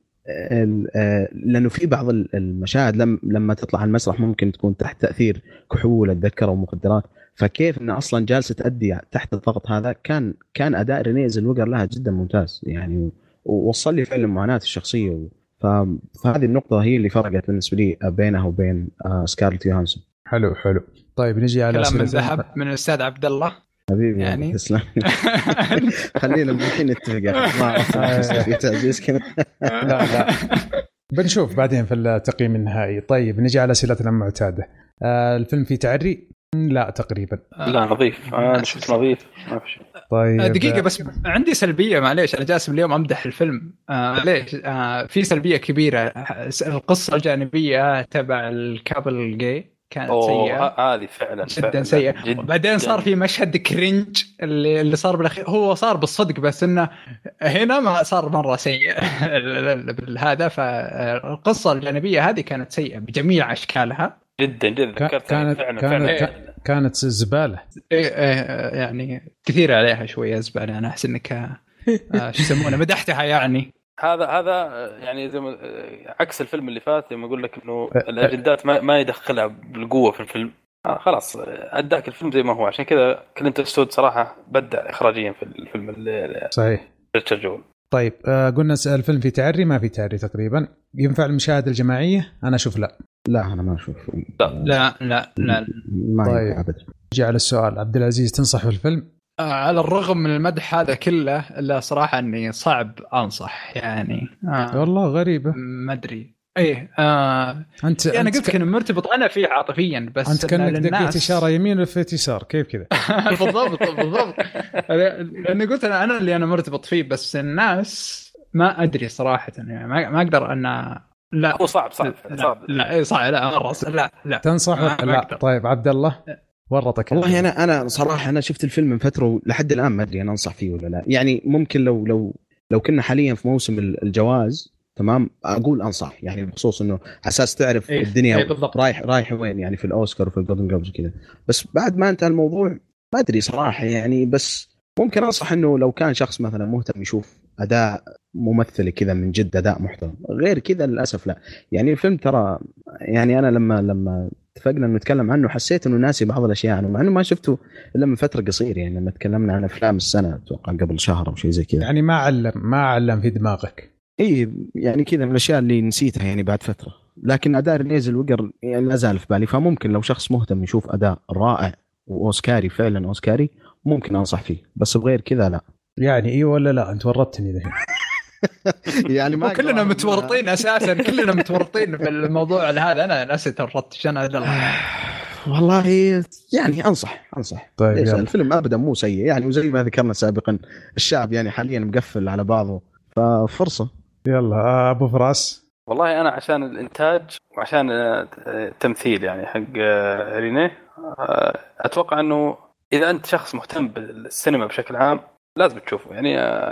B: آه، لأنه في بعض ال- المشاهد لم لما تطلع على المسرح ممكن تكون تحت تأثير كحول اتذكر أو مخدرات فكيف إنه أصلا جالسة تأدي تحت الضغط هذا؟ كان كان أداء رينيه زلوجر لها جدا ممتاز. يعني ووصل لي فعلا معاناه الشخصية. فهذه النقطة هي اللي فرقت بالنسبة لي بينها وبين آه، سكارلت يوهانسون.
A: حلو حلو. طيب نجي على
C: كلام من ذهب من الأستاذ عبد الله.
B: حبيبي
C: يعني؟
B: تسلم <laughs> خلينا الحين نتفق. <laughs> ما تعزيز كذا.
A: لا لا. بنشوف بعدين في التقييم النهائي. طيب نجي على اسئلتنا المعتاده آه الفيلم فيه تعري؟ لا تقريبا.
D: لا نظيف. أنا شفت نظيف. ما في شيء.
A: طيب
C: دقيقة بس. عندي سلبية معليش أنا جالس اليوم أمدح الفيلم. آه ليش؟ آه في سلبية كبيرة. القصة الجانبية تبع ال couple gay كانت
D: أوه
C: سيئة.
D: ه- هذه فعلا
C: جدا
D: فعلاً
C: سيئة.
D: جداً.
C: بعدين صار في مشهد cringe اللي, اللي صار بالأخير. هو صار بالصدق بس إنه هنا ما صار مرة سيء. <laughs> هذا فالقصة الجانبية هذه كانت سيئة بجميع أشكالها.
D: جدا جدا ذكرت
A: كانت
D: فعلا
A: كانت
D: فعلا.
A: كا- كانت زبالة.
C: إيه إيه يعني كثير عليها شوية زبالة أنا أحس إنك آه، شو يسمونه مدحتها يعني.
D: هذا هذا يعني زي ما آه، عكس الفيلم اللي فات لما أقول لك إنه
A: أ- أ-
D: الأجندات ما, ما يدخلها بالقوة في الفيلم. آه، خلاص أداك الفيلم زي ما هو. عشان كذا كلينت استود صراحة بدع اخراجيا في الفيلم ال-
A: صحيح.
D: ريتشارد جول.
A: طيب آه قلنا الفيلم فيه تعري ما في تعري تقريبا. ينفع المشاهده الجماعية؟ أنا أشوف لا.
B: لا أنا ما أشوف.
C: لا لا لا
B: ما
A: طيب.
B: ابدا
A: نجي على السؤال. عبد العزيز تنصح في الفيلم
C: آه، على الرغم من المدح هذا كله الا صراحة إني صعب أنصح يعني. آه
A: والله غريبة.
C: ما أدري. إيه آه
A: انت
C: أنا
A: أنت
C: قلت لك اني مرتبط أنا فيه عاطفيا بس أنت
A: كأنك دقيت إشارة يمين ولفيت يسار كيف كذا؟ <laughs>
C: بالضبط بالضبط. لأني قلت أنا أنا اللي أنا مرتبط فيه بس الناس ما أدري صراحة يعني ما, ما أقدر ان لا.
D: هو صعب صعب
C: لا
D: صعب.
C: لا إيه صعب. لا مره صعب. لا. لا.
A: تنصح لا. طيب عبد الله ورطك.
B: والله أنا أنا صراحة أنا شفت الفيلم من فترة ولحد الآن ما أدري أنا أنصح فيه ولا لا. يعني ممكن لو لو لو كنا حاليا في موسم ال- الجوائز تمام؟ أقول أنصح يعني بخصوص إنه على أساس تعرف
C: إيه،
B: الدنيا
C: إيه، بالضبط.
B: رايح رايح وين يعني في الأوسكار وفي ال Golden Globes وكذا. بس بعد ما أنتهى الموضوع ما أدري صراحة يعني بس ممكن أنصح إنه لو كان شخص مثلا مهتم يشوف أداء ممثلي كذا من جد أداء محترم. غير كذا للأسف لا. يعني الفيلم ترى يعني أنا لما لما اتفقنا إنه نتكلم عنه حسيت إنه ناسي بعض الأشياء. عنه مع إنه ما شفته إلا من فترة قصيرة يعني لما تكلمنا عن أفلام السنة أتوقع قبل شهر أو شيء زي كذا.
A: يعني ما علم ما علم في دماغك.
B: إي يعني كذا من الأشياء اللي نسيتها يعني بعد فترة. لكن أداء رينيز الوقر يعني لا زال في بالي. فممكن لو شخص مهتم يشوف أداء رائع وأوسكاري فعلا أوسكاري ممكن أنصح فيه بس بغير كذا لا.
A: يعني اي ولا لا؟ أنت ورطتني ذحين <laughs>
B: يعني ما أقول-
C: متورطين أساسا كلنا متورطين في الموضوع هذا. أنا نفسي تورطت عشان الله
B: والله يعني أنصح أنصح.
A: طيب
B: ليش؟
A: يلا.
B: الفيلم ابدا مو سيء. يعني وزي ما ذكرنا سابقا الشعب يعني حاليا مقفل على بعضه. ففرصة.
A: يلا آه، أبو فراس.
D: والله أنا عشان الإنتاج وعشان آه، التمثيل يعني حق آه، رينيه آه، أتوقع إنه إذا أنت شخص مهتم بالسينما بشكل عام لازم تشوفه. يعني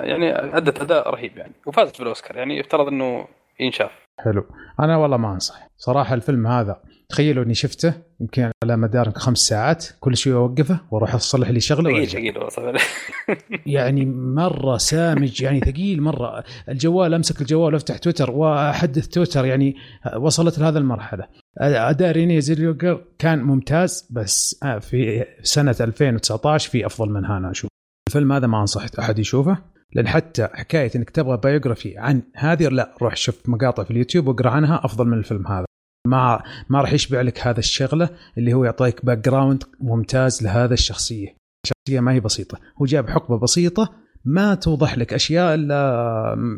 D: يعني أدت أداء رهيب يعني وفازت بالأوسكار. يعني يفترض إنه ينشاف.
A: حلو. أنا والله ما أنصح. صراحة الفيلم هذا تخيلوا إني شفته يمكن على مدار خمس ساعات كل شوي أوقفه وأروح أصلح لي شغله
D: ثقيل ثقيل. <laughs>
A: يعني مرة سامج يعني ثقيل مرة. الجوال أمسك الجوال وافتح تويتر وأحدث تويتر يعني وصلت لهذا المرحلة. أداء ريني زيليوجر كان ممتاز بس آه، في سنة 2019 في أفضل منها أنا أشوف الفيلم هذا ما انصح أحد يشوفه لأن حتى حكاية إنك تبغى biography عن هذه لا روح شوف مقاطع في اليوتيوب واقرأ عنها أفضل من الفيلم هذا. ما ما راح يشبع لك هذا الشغلة اللي هو يعطيك background ممتاز لهذا الشخصية. شخصية ما هي بسيطة هو جاب حقبة بسيطة ما توضح لك أشياء إلا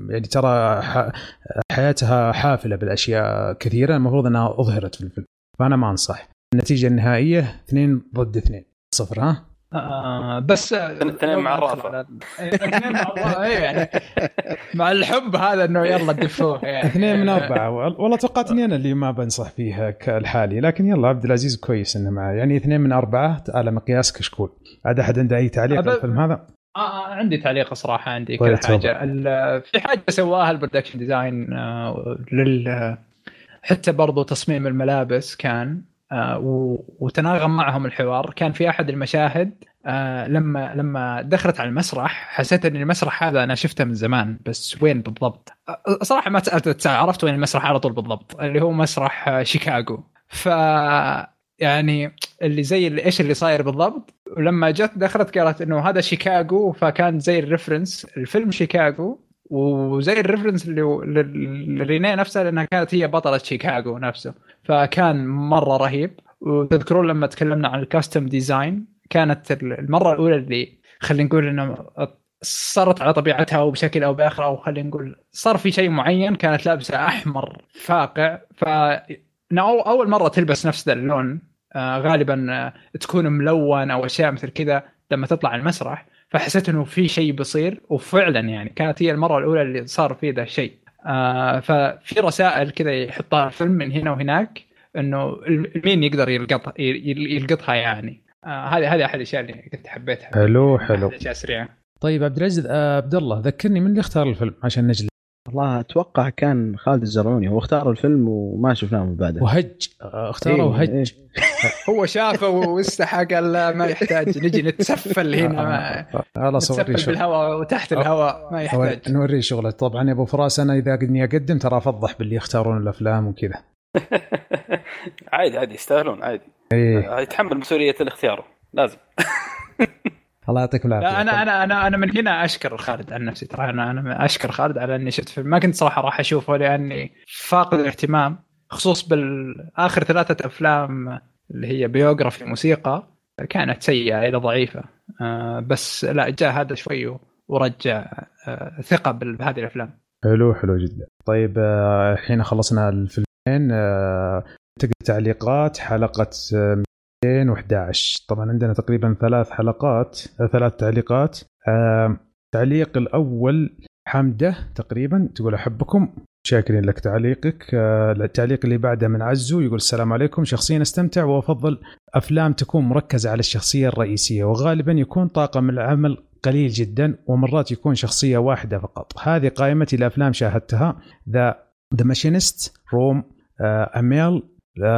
A: يعني ترى ح- حياتها حافلة بالأشياء كثيرة. المفروض أنها أظهرت في الفيلم فأنا ما أنصح. النتيجة النهائية اثنين ضد اثنين. صفر ها؟
C: آه بس
D: اثنين مع الرافع.
C: اثنين مع الرافع إيه يعني مع الحب هذا إنه يلا دفوه يعني.
A: اثنين من أربعة. والله توقعت إني أنا اللي ما بنصح فيها كالحالي لكن يلا عبد العزيز كويس إنه معه. يعني اثنين من أربعة على مقياس كشكول. عاد أحد عنده أي تعليق على الفيلم هذا؟
C: آه آه، عندي تعليق صراحة عندي
A: طيب،
C: كل حاجة. في حاجة سواها ال production design آه، لل حتى برضو تصميم الملابس كان آه، وتناغم معهم الحوار. كان في أحد المشاهد آه، لما لما دخلت على المسرح حسيت إن المسرح هذا أنا شفته من زمان بس وين بالضبط؟ صراحة ما سألت عرفت وين المسرح على طول بالضبط اللي هو مسرح شيكاغو. ف يعني اللي زي اللي إيش اللي صاير بالضبط؟ ولما جت دخلت قالت إنه هذا شيكاغو فكان زي ال reference لفيلم شيكاغو وزي ال reference لرينيه نفسها لأنها كانت هي بطلة شيكاغو نفسه. فكان مرة رهيب. وتذكرون لما تكلمنا عن ال costume design كانت المرة الأولى اللي خلينا نقول إنه صارت على طبيعتها وبشكل أو بآخر أو خلينا نقول صار في شيء معين كانت لابسة أحمر فاقع. ف أول مرة تلبس نفس اللون غالبا آه تكون ملون أو أشياء مثل كذا لما تطلع المسرح. فحسيت إنه في شيء بيصير وفعلا يعني كانت هي المرة الأولى اللي صار في ذا الشيء. آه ففي رسائل كذا يحطها الفيلم من هنا وهناك إنه مين يقدر يلقطها يلقطها يعني. آه هذه هذه أحد الأشياء اللي كنت حبيتها.
A: حلو حلو.
C: أشياء سريعة.
A: طيب عبد العزيز آه عبد الله ذكرني من اللي اختار الفيلم عشان نجلس.
B: والله أتوقع كان خالد الزرعوني. هو اختار الفيلم وما شفناه من بعده.
A: وهج. اختاره إيه وهج. إيه. <laughs>
C: هو شافه واستحى قال لا ما يحتاج. نجي نتسفل هنا.
A: خلاص
C: نتسفل بالهواء وتحت الهواء. ما يحتاج.
A: نوري شغله. طبعا يا أبو فراس أنا إذا اني أقدم ترى أفضح باللي يختارون الأفلام وكذا. <laughs>
D: عادي عادي يستاهلون عادي.
A: إيه.
D: يتحمل مسؤولية الاختيار لازم. <laughs>
A: الله يعطيكم العافية.
C: لا أنا أنا أنا أنا من هنا أشكر خالد عن نفسي. ترى أنا أنا أشكر خالد على إني شفت فيلم. ما كنت صراحة راح أشوفه لأني فاقد الاهتمام خصوص بالاخر ثلاثة أفلام اللي هي بيوغرافي موسيقى كانت سيئة إلى ضعيفة. آه بس لا جاء هذا شوي ورجع آه ثقة بهذه الأفلام.
A: حلو حلو جدا. طيب آه، الحين خلصنا الفيلمين. تقدر تعليقات حلقة 211 طبعا عندنا تقريبا ثلاث حلقات ثلاث تعليقات. التعليق الأول حمدة تقريبا تقول أحبكم شاكرين لك تعليقك. التعليق اللي بعده من عزو يقول السلام عليكم. شخصيا أستمتع وأفضل أفلام تكون مركزة على الشخصية الرئيسية وغالبا يكون طاقم العمل قليل جدا ومرات يكون شخصية واحدة فقط. هذه قائمتي لافلام شاهدتها The The Machinist Room أميلي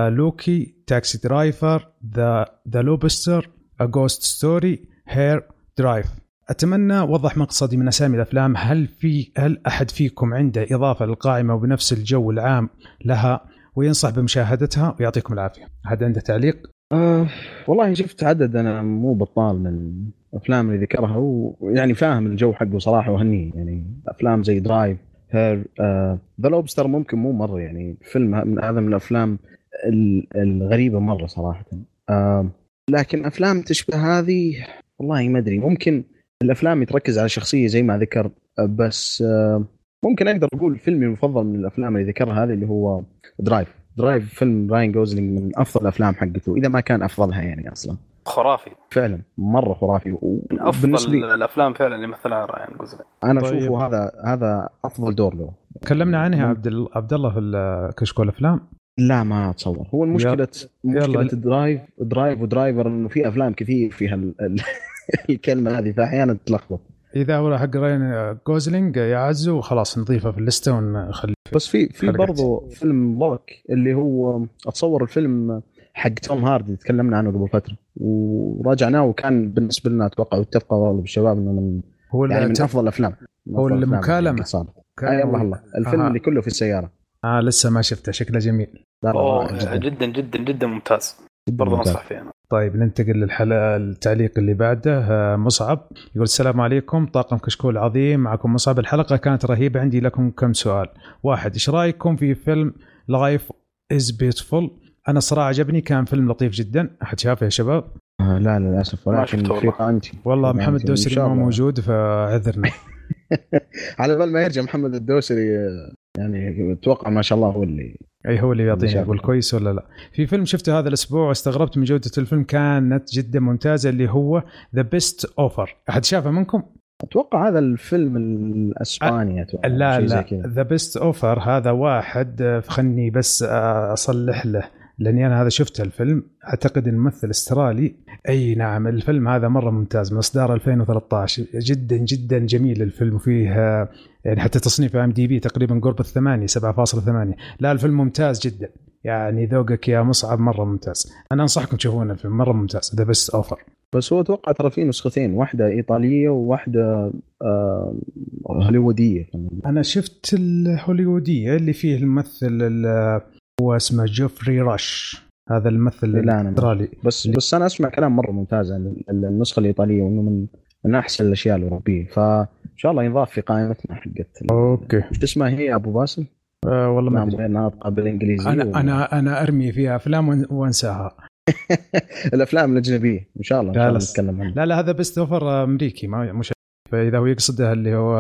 A: Locke Taxi Driver The The Lobster A Ghost Story Her Drive أتمنى وضح مقصدي من أسامي الأفلام. هل في هل أحد فيكم عنده إضافة للقائمة وبنفس الجو العام لها وينصح بمشاهدتها؟ ويعطيكم العافية. هذا عنده تعليق؟
B: أه والله شفت عدد أنا مو بطال من الافلام اللي ذكرها ويعني فاهم الجو حقه صراحة وهنيه يعني أفلام زي Drive Her The Lobster ممكن مو مرة يعني فيلم من هذا من الأفلام الغريبة مرة صراحة. لكن أفلام تشبه هذه والله ما أدري. ممكن الأفلام تركز على شخصية زي ما ذكر بس ممكن أقدر أقول فيلمي المفضل من الأفلام اللي ذكرها هذه اللي هو Drive Drive فيلم راين جوزلينج من أفضل الأفلام حقته إذا ما كان أفضلها يعني أصلا.
D: خرافي.
B: فعلا مرة خرافي.
D: من أفضل الأفلام فعلا اللي مثلها راين جوزلينج
B: أنا طيب. أشوفه هذا هذا أفضل دور له.
A: تكلمنا عنها عبد عبد الله في كشكول افلام
B: لا ما أتصور. هو المشكلة مشكلة Drive Drive و Driver إنه في أفلام كثير فيها ال... ال... <laughs> الكلمة هذه فأحيانا تتلخبط.
A: إذا هو حق راين جوزلينج يا عزو خلاص نضيفه في ال list ونخليه
B: بس في في برضه فيلم Locke اللي هو أتصور الفيلم حق توم هاردي تكلمنا عنه قبل فترة. وراجعناه وكان بالنسبة لنا أتوقع واتفق اغلب الشباب إنه من هو يعني من أفضل الافلام
A: هو المكالمه
B: اي الله. الله الفيلم آه. اللي كله في السيارة.
A: آه لسه ما شفته. شكله جميل.
D: أوه جدا جدا جدا. ممتاز. برضه انصح فيه أنا
A: طيب ننتقل للحلقه التعليق اللي بعده. آه، مصعب يقول السلام عليكم. طاقم كشكول عظيم. معكم مصعب. الحلقة كانت رهيبة. عندي لكم كم سؤال. واحد إيش رأيكم في فيلم Life Is Beautiful أنا صراحة عجبني. كان فيلم لطيف جدا. أحد شافه يا شباب؟
B: آه لا للأسف. ولكن في قائمتي
A: والله محمد الدوسري ما موجود فاعذرنا. <laughs> <laughs>
B: على بال ما يرجع محمد الدوسري يعني أتوقع ما شاء الله هو اللي
A: أي هو اللي يعطيني يقول كويس ولا لا. في فيلم شفته هذا الأسبوع واستغربت من جودة الفيلم كانت جدا ممتازة اللي هو The Best Offer أحد شافه منكم؟
B: أتوقع هذا الفيلم الأسباني أتوقع
A: لا لا. The Best Offer هذا واحد خلني بس أصلح له. لأني أنا هذا شفت الفيلم. أعتقد الممثل أسترالي. أي نعم الفيلم هذا مرة ممتاز من اصدار 2013 جدا جدا جميل الفيلم. وفيه يعني حتى تصنيف IMDb تقريبا قرب الثمانية 7.8 لا الفيلم ممتاز جدا. يعني ذوقك يا مصعب مرة ممتاز. أنا أنصحكم تشوفون الفيلم مرة ممتاز. The Best Offer
B: بس هو أتوقع ترى في نسختين واحدة إيطالية وواحدة آه هوليوودية.
A: أنا شفت الهوليوودية اللي فيه الممثل ال- هو اسمه جوفري راش هذا الممثل
B: ما-
A: الاسترالي
B: بس بس أنا أسمع كلام مرة ممتاز عن ال- النسخة الإيطالية وإنه من من أحسن الأشياء الأوروبية. فان شاء الله ينضاف في قائمتنا حقت
A: okay.
B: إيش اسمها هي أبو باسل؟
A: آه والله ما
B: نعم
A: أدري.
B: غير ناطقه بالانجليزيه
A: أنا
B: و-
A: أنا أنا أرمي فيها أفلام وأنساها. <laughs>
B: الأفلام الأجنبية إن شاء الله إن شاء الله نتكلم عنها.
A: لا لا The Best Offer أمريكي ما مش فإذا هو يقصده اللي هو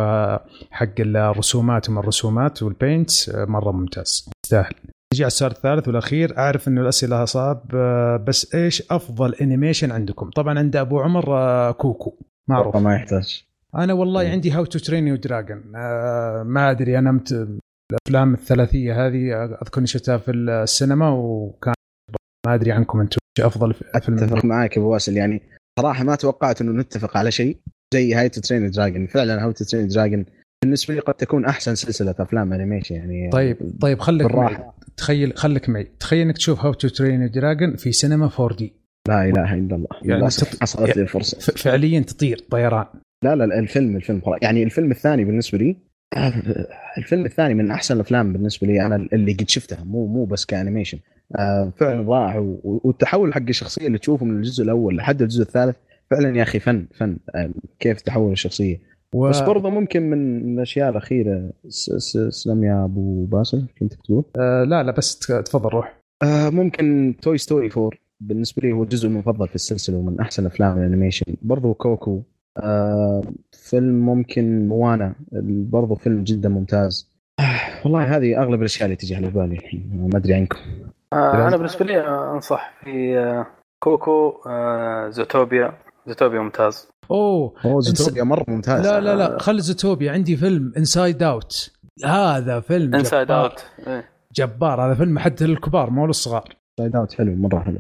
A: حق الرسومات وما الرسومات وال paint مرة ممتاز يستاهل. نجي على السؤال الثالث والأخير أعرف إنه الأسئلة صعب آه، بس إيش أفضل animation عندكم؟ طبعا عند أبو عمر آه، Coco معروف.
B: ما يحتاج.
A: أنا والله
B: مم.
A: عندي How to Train Your Dragon ما أدري أنا مت... الأفلام الثلاثية هذه أذكر إني شفتها في السينما وكان ما أدري عنكم أنتم إيش أفضل فيلم
B: أتفق معك أبو باسل يعني صراحة ما توقعت إنه نتفق على شيء زي How to Train Dragon فعلا How to Train Dragon بالنسبة لي قد تكون أحسن سلسلة أفلام animation يعني
A: طيب طيب خليك
B: بالراحة.
A: تخيل خليك معي. تخيل إنك تشوف How to Train Dragon في سينما 4D
B: لا إله إلا الله.
A: يعني تط-
B: حصلت لي الفرصه
A: فعليا تطير طيران.
B: لا لا الفيلم الفيلم خلاص. يعني الفيلم الثاني بالنسبة لي الفيلم الثاني من أحسن الأفلام بالنسبة لي أنا اللي قد شفتها. مو مو بس ك animation. آه فعلا رائع. والتحول حق الشخصية اللي تشوفه من الجزء الأول لحد الجزء الثالث فعلا يا أخي فن فن. آه كيف تحول الشخصية؟
A: و...
B: بس برضه ممكن من الأشياء الأخيرة س- س- سلام يا أبو باسل كنت تقول؟
A: آه لا لا بس تفضل روح.
B: آه ممكن Toy Story 4 بالنسبة لي هو الجزء المفضل في السلسلة ومن أحسن أفلام ال animation. برضو Coco. آه فيلم ممكن Moana. برضو فيلم جدا ممتاز. آه والله هذه أغلب الأشياء اللي تجي على بالي الحين ما أدري عنكم.
D: آه أنا بالنسبة لي أنصح في آه، Coco آه، Zootopia. Zootopia ممتاز.
B: أوه.
A: Ins-
B: Zootopia مرة ممتاز.
A: لا لا لا خل Zootopia. عندي فيلم Inside Out هذا فيلم Inside.
D: Out
A: جبار. هذا فيلم حتى للكبار مو للصغار.
B: side Out حلو مرة حلو.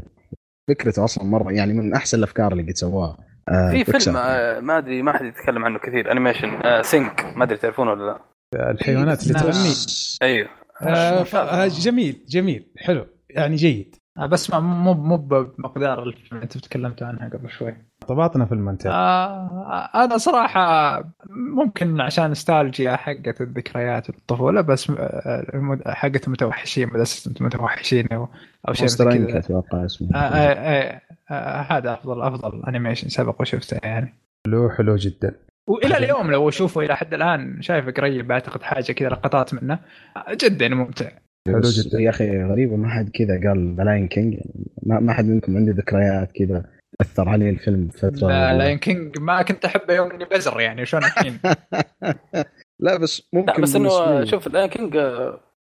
B: فكرته أصلا مرة يعني من أحسن الأفكار اللي قد سواها آه
D: في. فيلم آه، ما أدري ما حد يتكلم عنه كثير. animation آه، Sing ما أدري تعرفونه ولا لا؟
A: الحيوانات اللي. تغني.
D: أيوه.
A: آه آه، جميل جميل. حلو. يعني جيد.
C: بس ما مو مو بمقدار الفيلم اللي انت تكلمت عنها قبل شوي.
A: طيب عطنا فيلم أنت.
C: آه أنا صراحة ممكن عشان نستالجيا حقت الذكريات الطفولة بس آه، حقت المتوحشين مدرسه المتوحشين أو أو شيء
B: انك
C: كذا.
B: أتوقع اسمه.
C: آه آه آه آه هذا افضل أفضل animation سبق وشفته يعني.
A: حلو حلو جدا.
C: وإلى اليوم لو أشوفه إلى حد الآن شايفه قريب بعتقد حاجة كذا لقطات منه. آه، جدا ممتع.
A: حلو جدا.
B: يا أخي غريبه ما حد كذا قال The Lion King يعني ما ما حد منكم عنده ذكريات كذا أثر علي الفيلم فترة
C: لا لاين كينج ما كنت أحبه يوم إني بزر يعني شلون الحين؟ <laughs>
B: لا بس ممكن
D: لا بس
B: إنه
D: شوف Lion King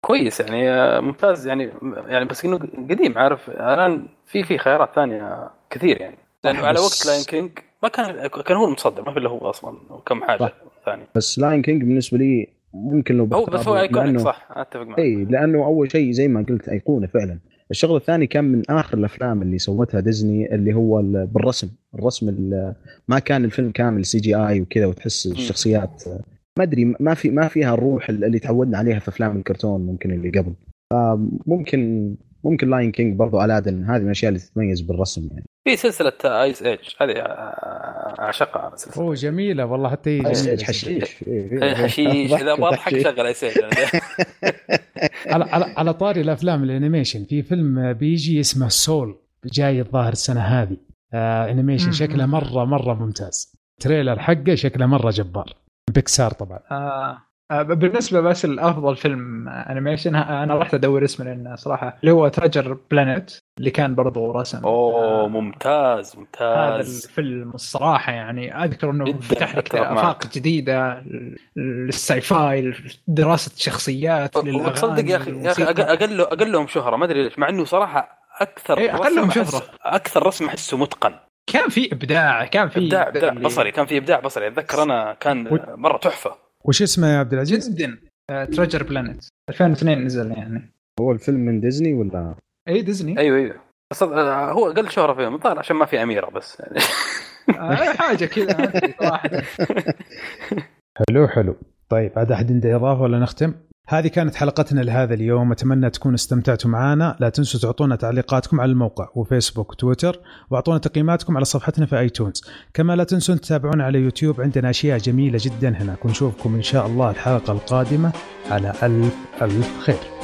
D: كويس يعني آه، ممتاز يعني يعني بس إنه قديم عارف؟ الآن في في خيارات ثانية كثير يعني. لأنه على وقت Lion King ما كان كان هو المتصدر ما في إلا هو أصلا وكم
B: حاجة.
D: ثانية.
B: بس Lion King بالنسبة لي ممكن لو
D: هو بس هو iconic
B: لأنه-
D: صح أتفق معك.
B: إي لأنه أول شيء زي ما قلت أيقونة فعلا. الشغله الثاني كان من آخر الأفلام اللي سوتها ديزني اللي هو ال- بالرسم. الرسم ال- ما كان الفيلم كامل CGI وكذا وتحس الشخصيات ما أدري ما في ما فيها الروح اللي تعودنا عليها في أفلام الكرتون ممكن اللي قبل. ممكن ممكن Lion King برضو Aladdin هذه من الأشياء اللي تتميز بالرسم يعني.
D: في سلسلة Ice Age هذه أعشقها سلسلة
A: أوه جميلة والله حتى هي
B: حشيش
A: جميلة.
B: حشيش.
D: إيه، حشيش. إذا أبغى أضحك
B: حشيش. <laughs>
D: شغل Ice Age <laughs>
A: على على على طاري الأفلام ال animation في فيلم بيجي اسمه Soul جاي الظاهر السنة هذه. آه
C: animation.
A: شكله مرة مرة ممتاز. trailer حقه شكله مرة جبار. بيكسار طبعا.
C: آه، بالنسبة بس الافضل فيلم animation أنا رحت أدور اسمه لأن صراحة اللي هو Treasure Planet اللي كان برضو رسم.
D: أوه
C: آه،
D: ممتاز
C: هذا
D: ممتاز.
C: الفيلم الصراحة يعني أذكر
D: إنه
C: فتح لك. آفاق جديدة لل sci-fi دراسه شخصيات
D: وتصدق يا أخي يا أخي أقل أقلهم شهرة ما أدري ليش مع إنه صراحة أكثر
C: إيه،
D: أحس-
C: شهرة.
D: أكثر رسم أحسه متقن.
C: كان في إبداع كان في
D: إبداع
C: إبداع
D: بصري كان في إبداع بصري. أتذكر أنا كان مرة تحفة.
A: وش اسمه يا عبد العزيز؟
C: جدا Treasure Planet 2002 نزل يعني.
B: هو الفيلم من ديزني ولا؟
C: اي ديزني.
D: أيوه أيوه. بس آه، هو أقل شهرة فيهم الظاهر عشان ما في أميرة بس يعني.
C: آه، حاجة كذا واحدة <laughs>
A: حلو حلو. طيب عاد أحد عنده إضافة ولا نختم؟ هذه كانت حلقتنا لهذا اليوم. أتمنى تكونوا استمتعتوا معنا. لا تنسوا تعطونا تعليقاتكم على الموقع وفيسبوك وتويتر وأعطونا تقييماتكم على صفحتنا في آيتونز. كما لا تنسوا تتابعونا على يوتيوب عندنا أشياء جميلة جدا هناك. ونشوفكم إن شاء الله الحلقة القادمة على ألف ألف خير.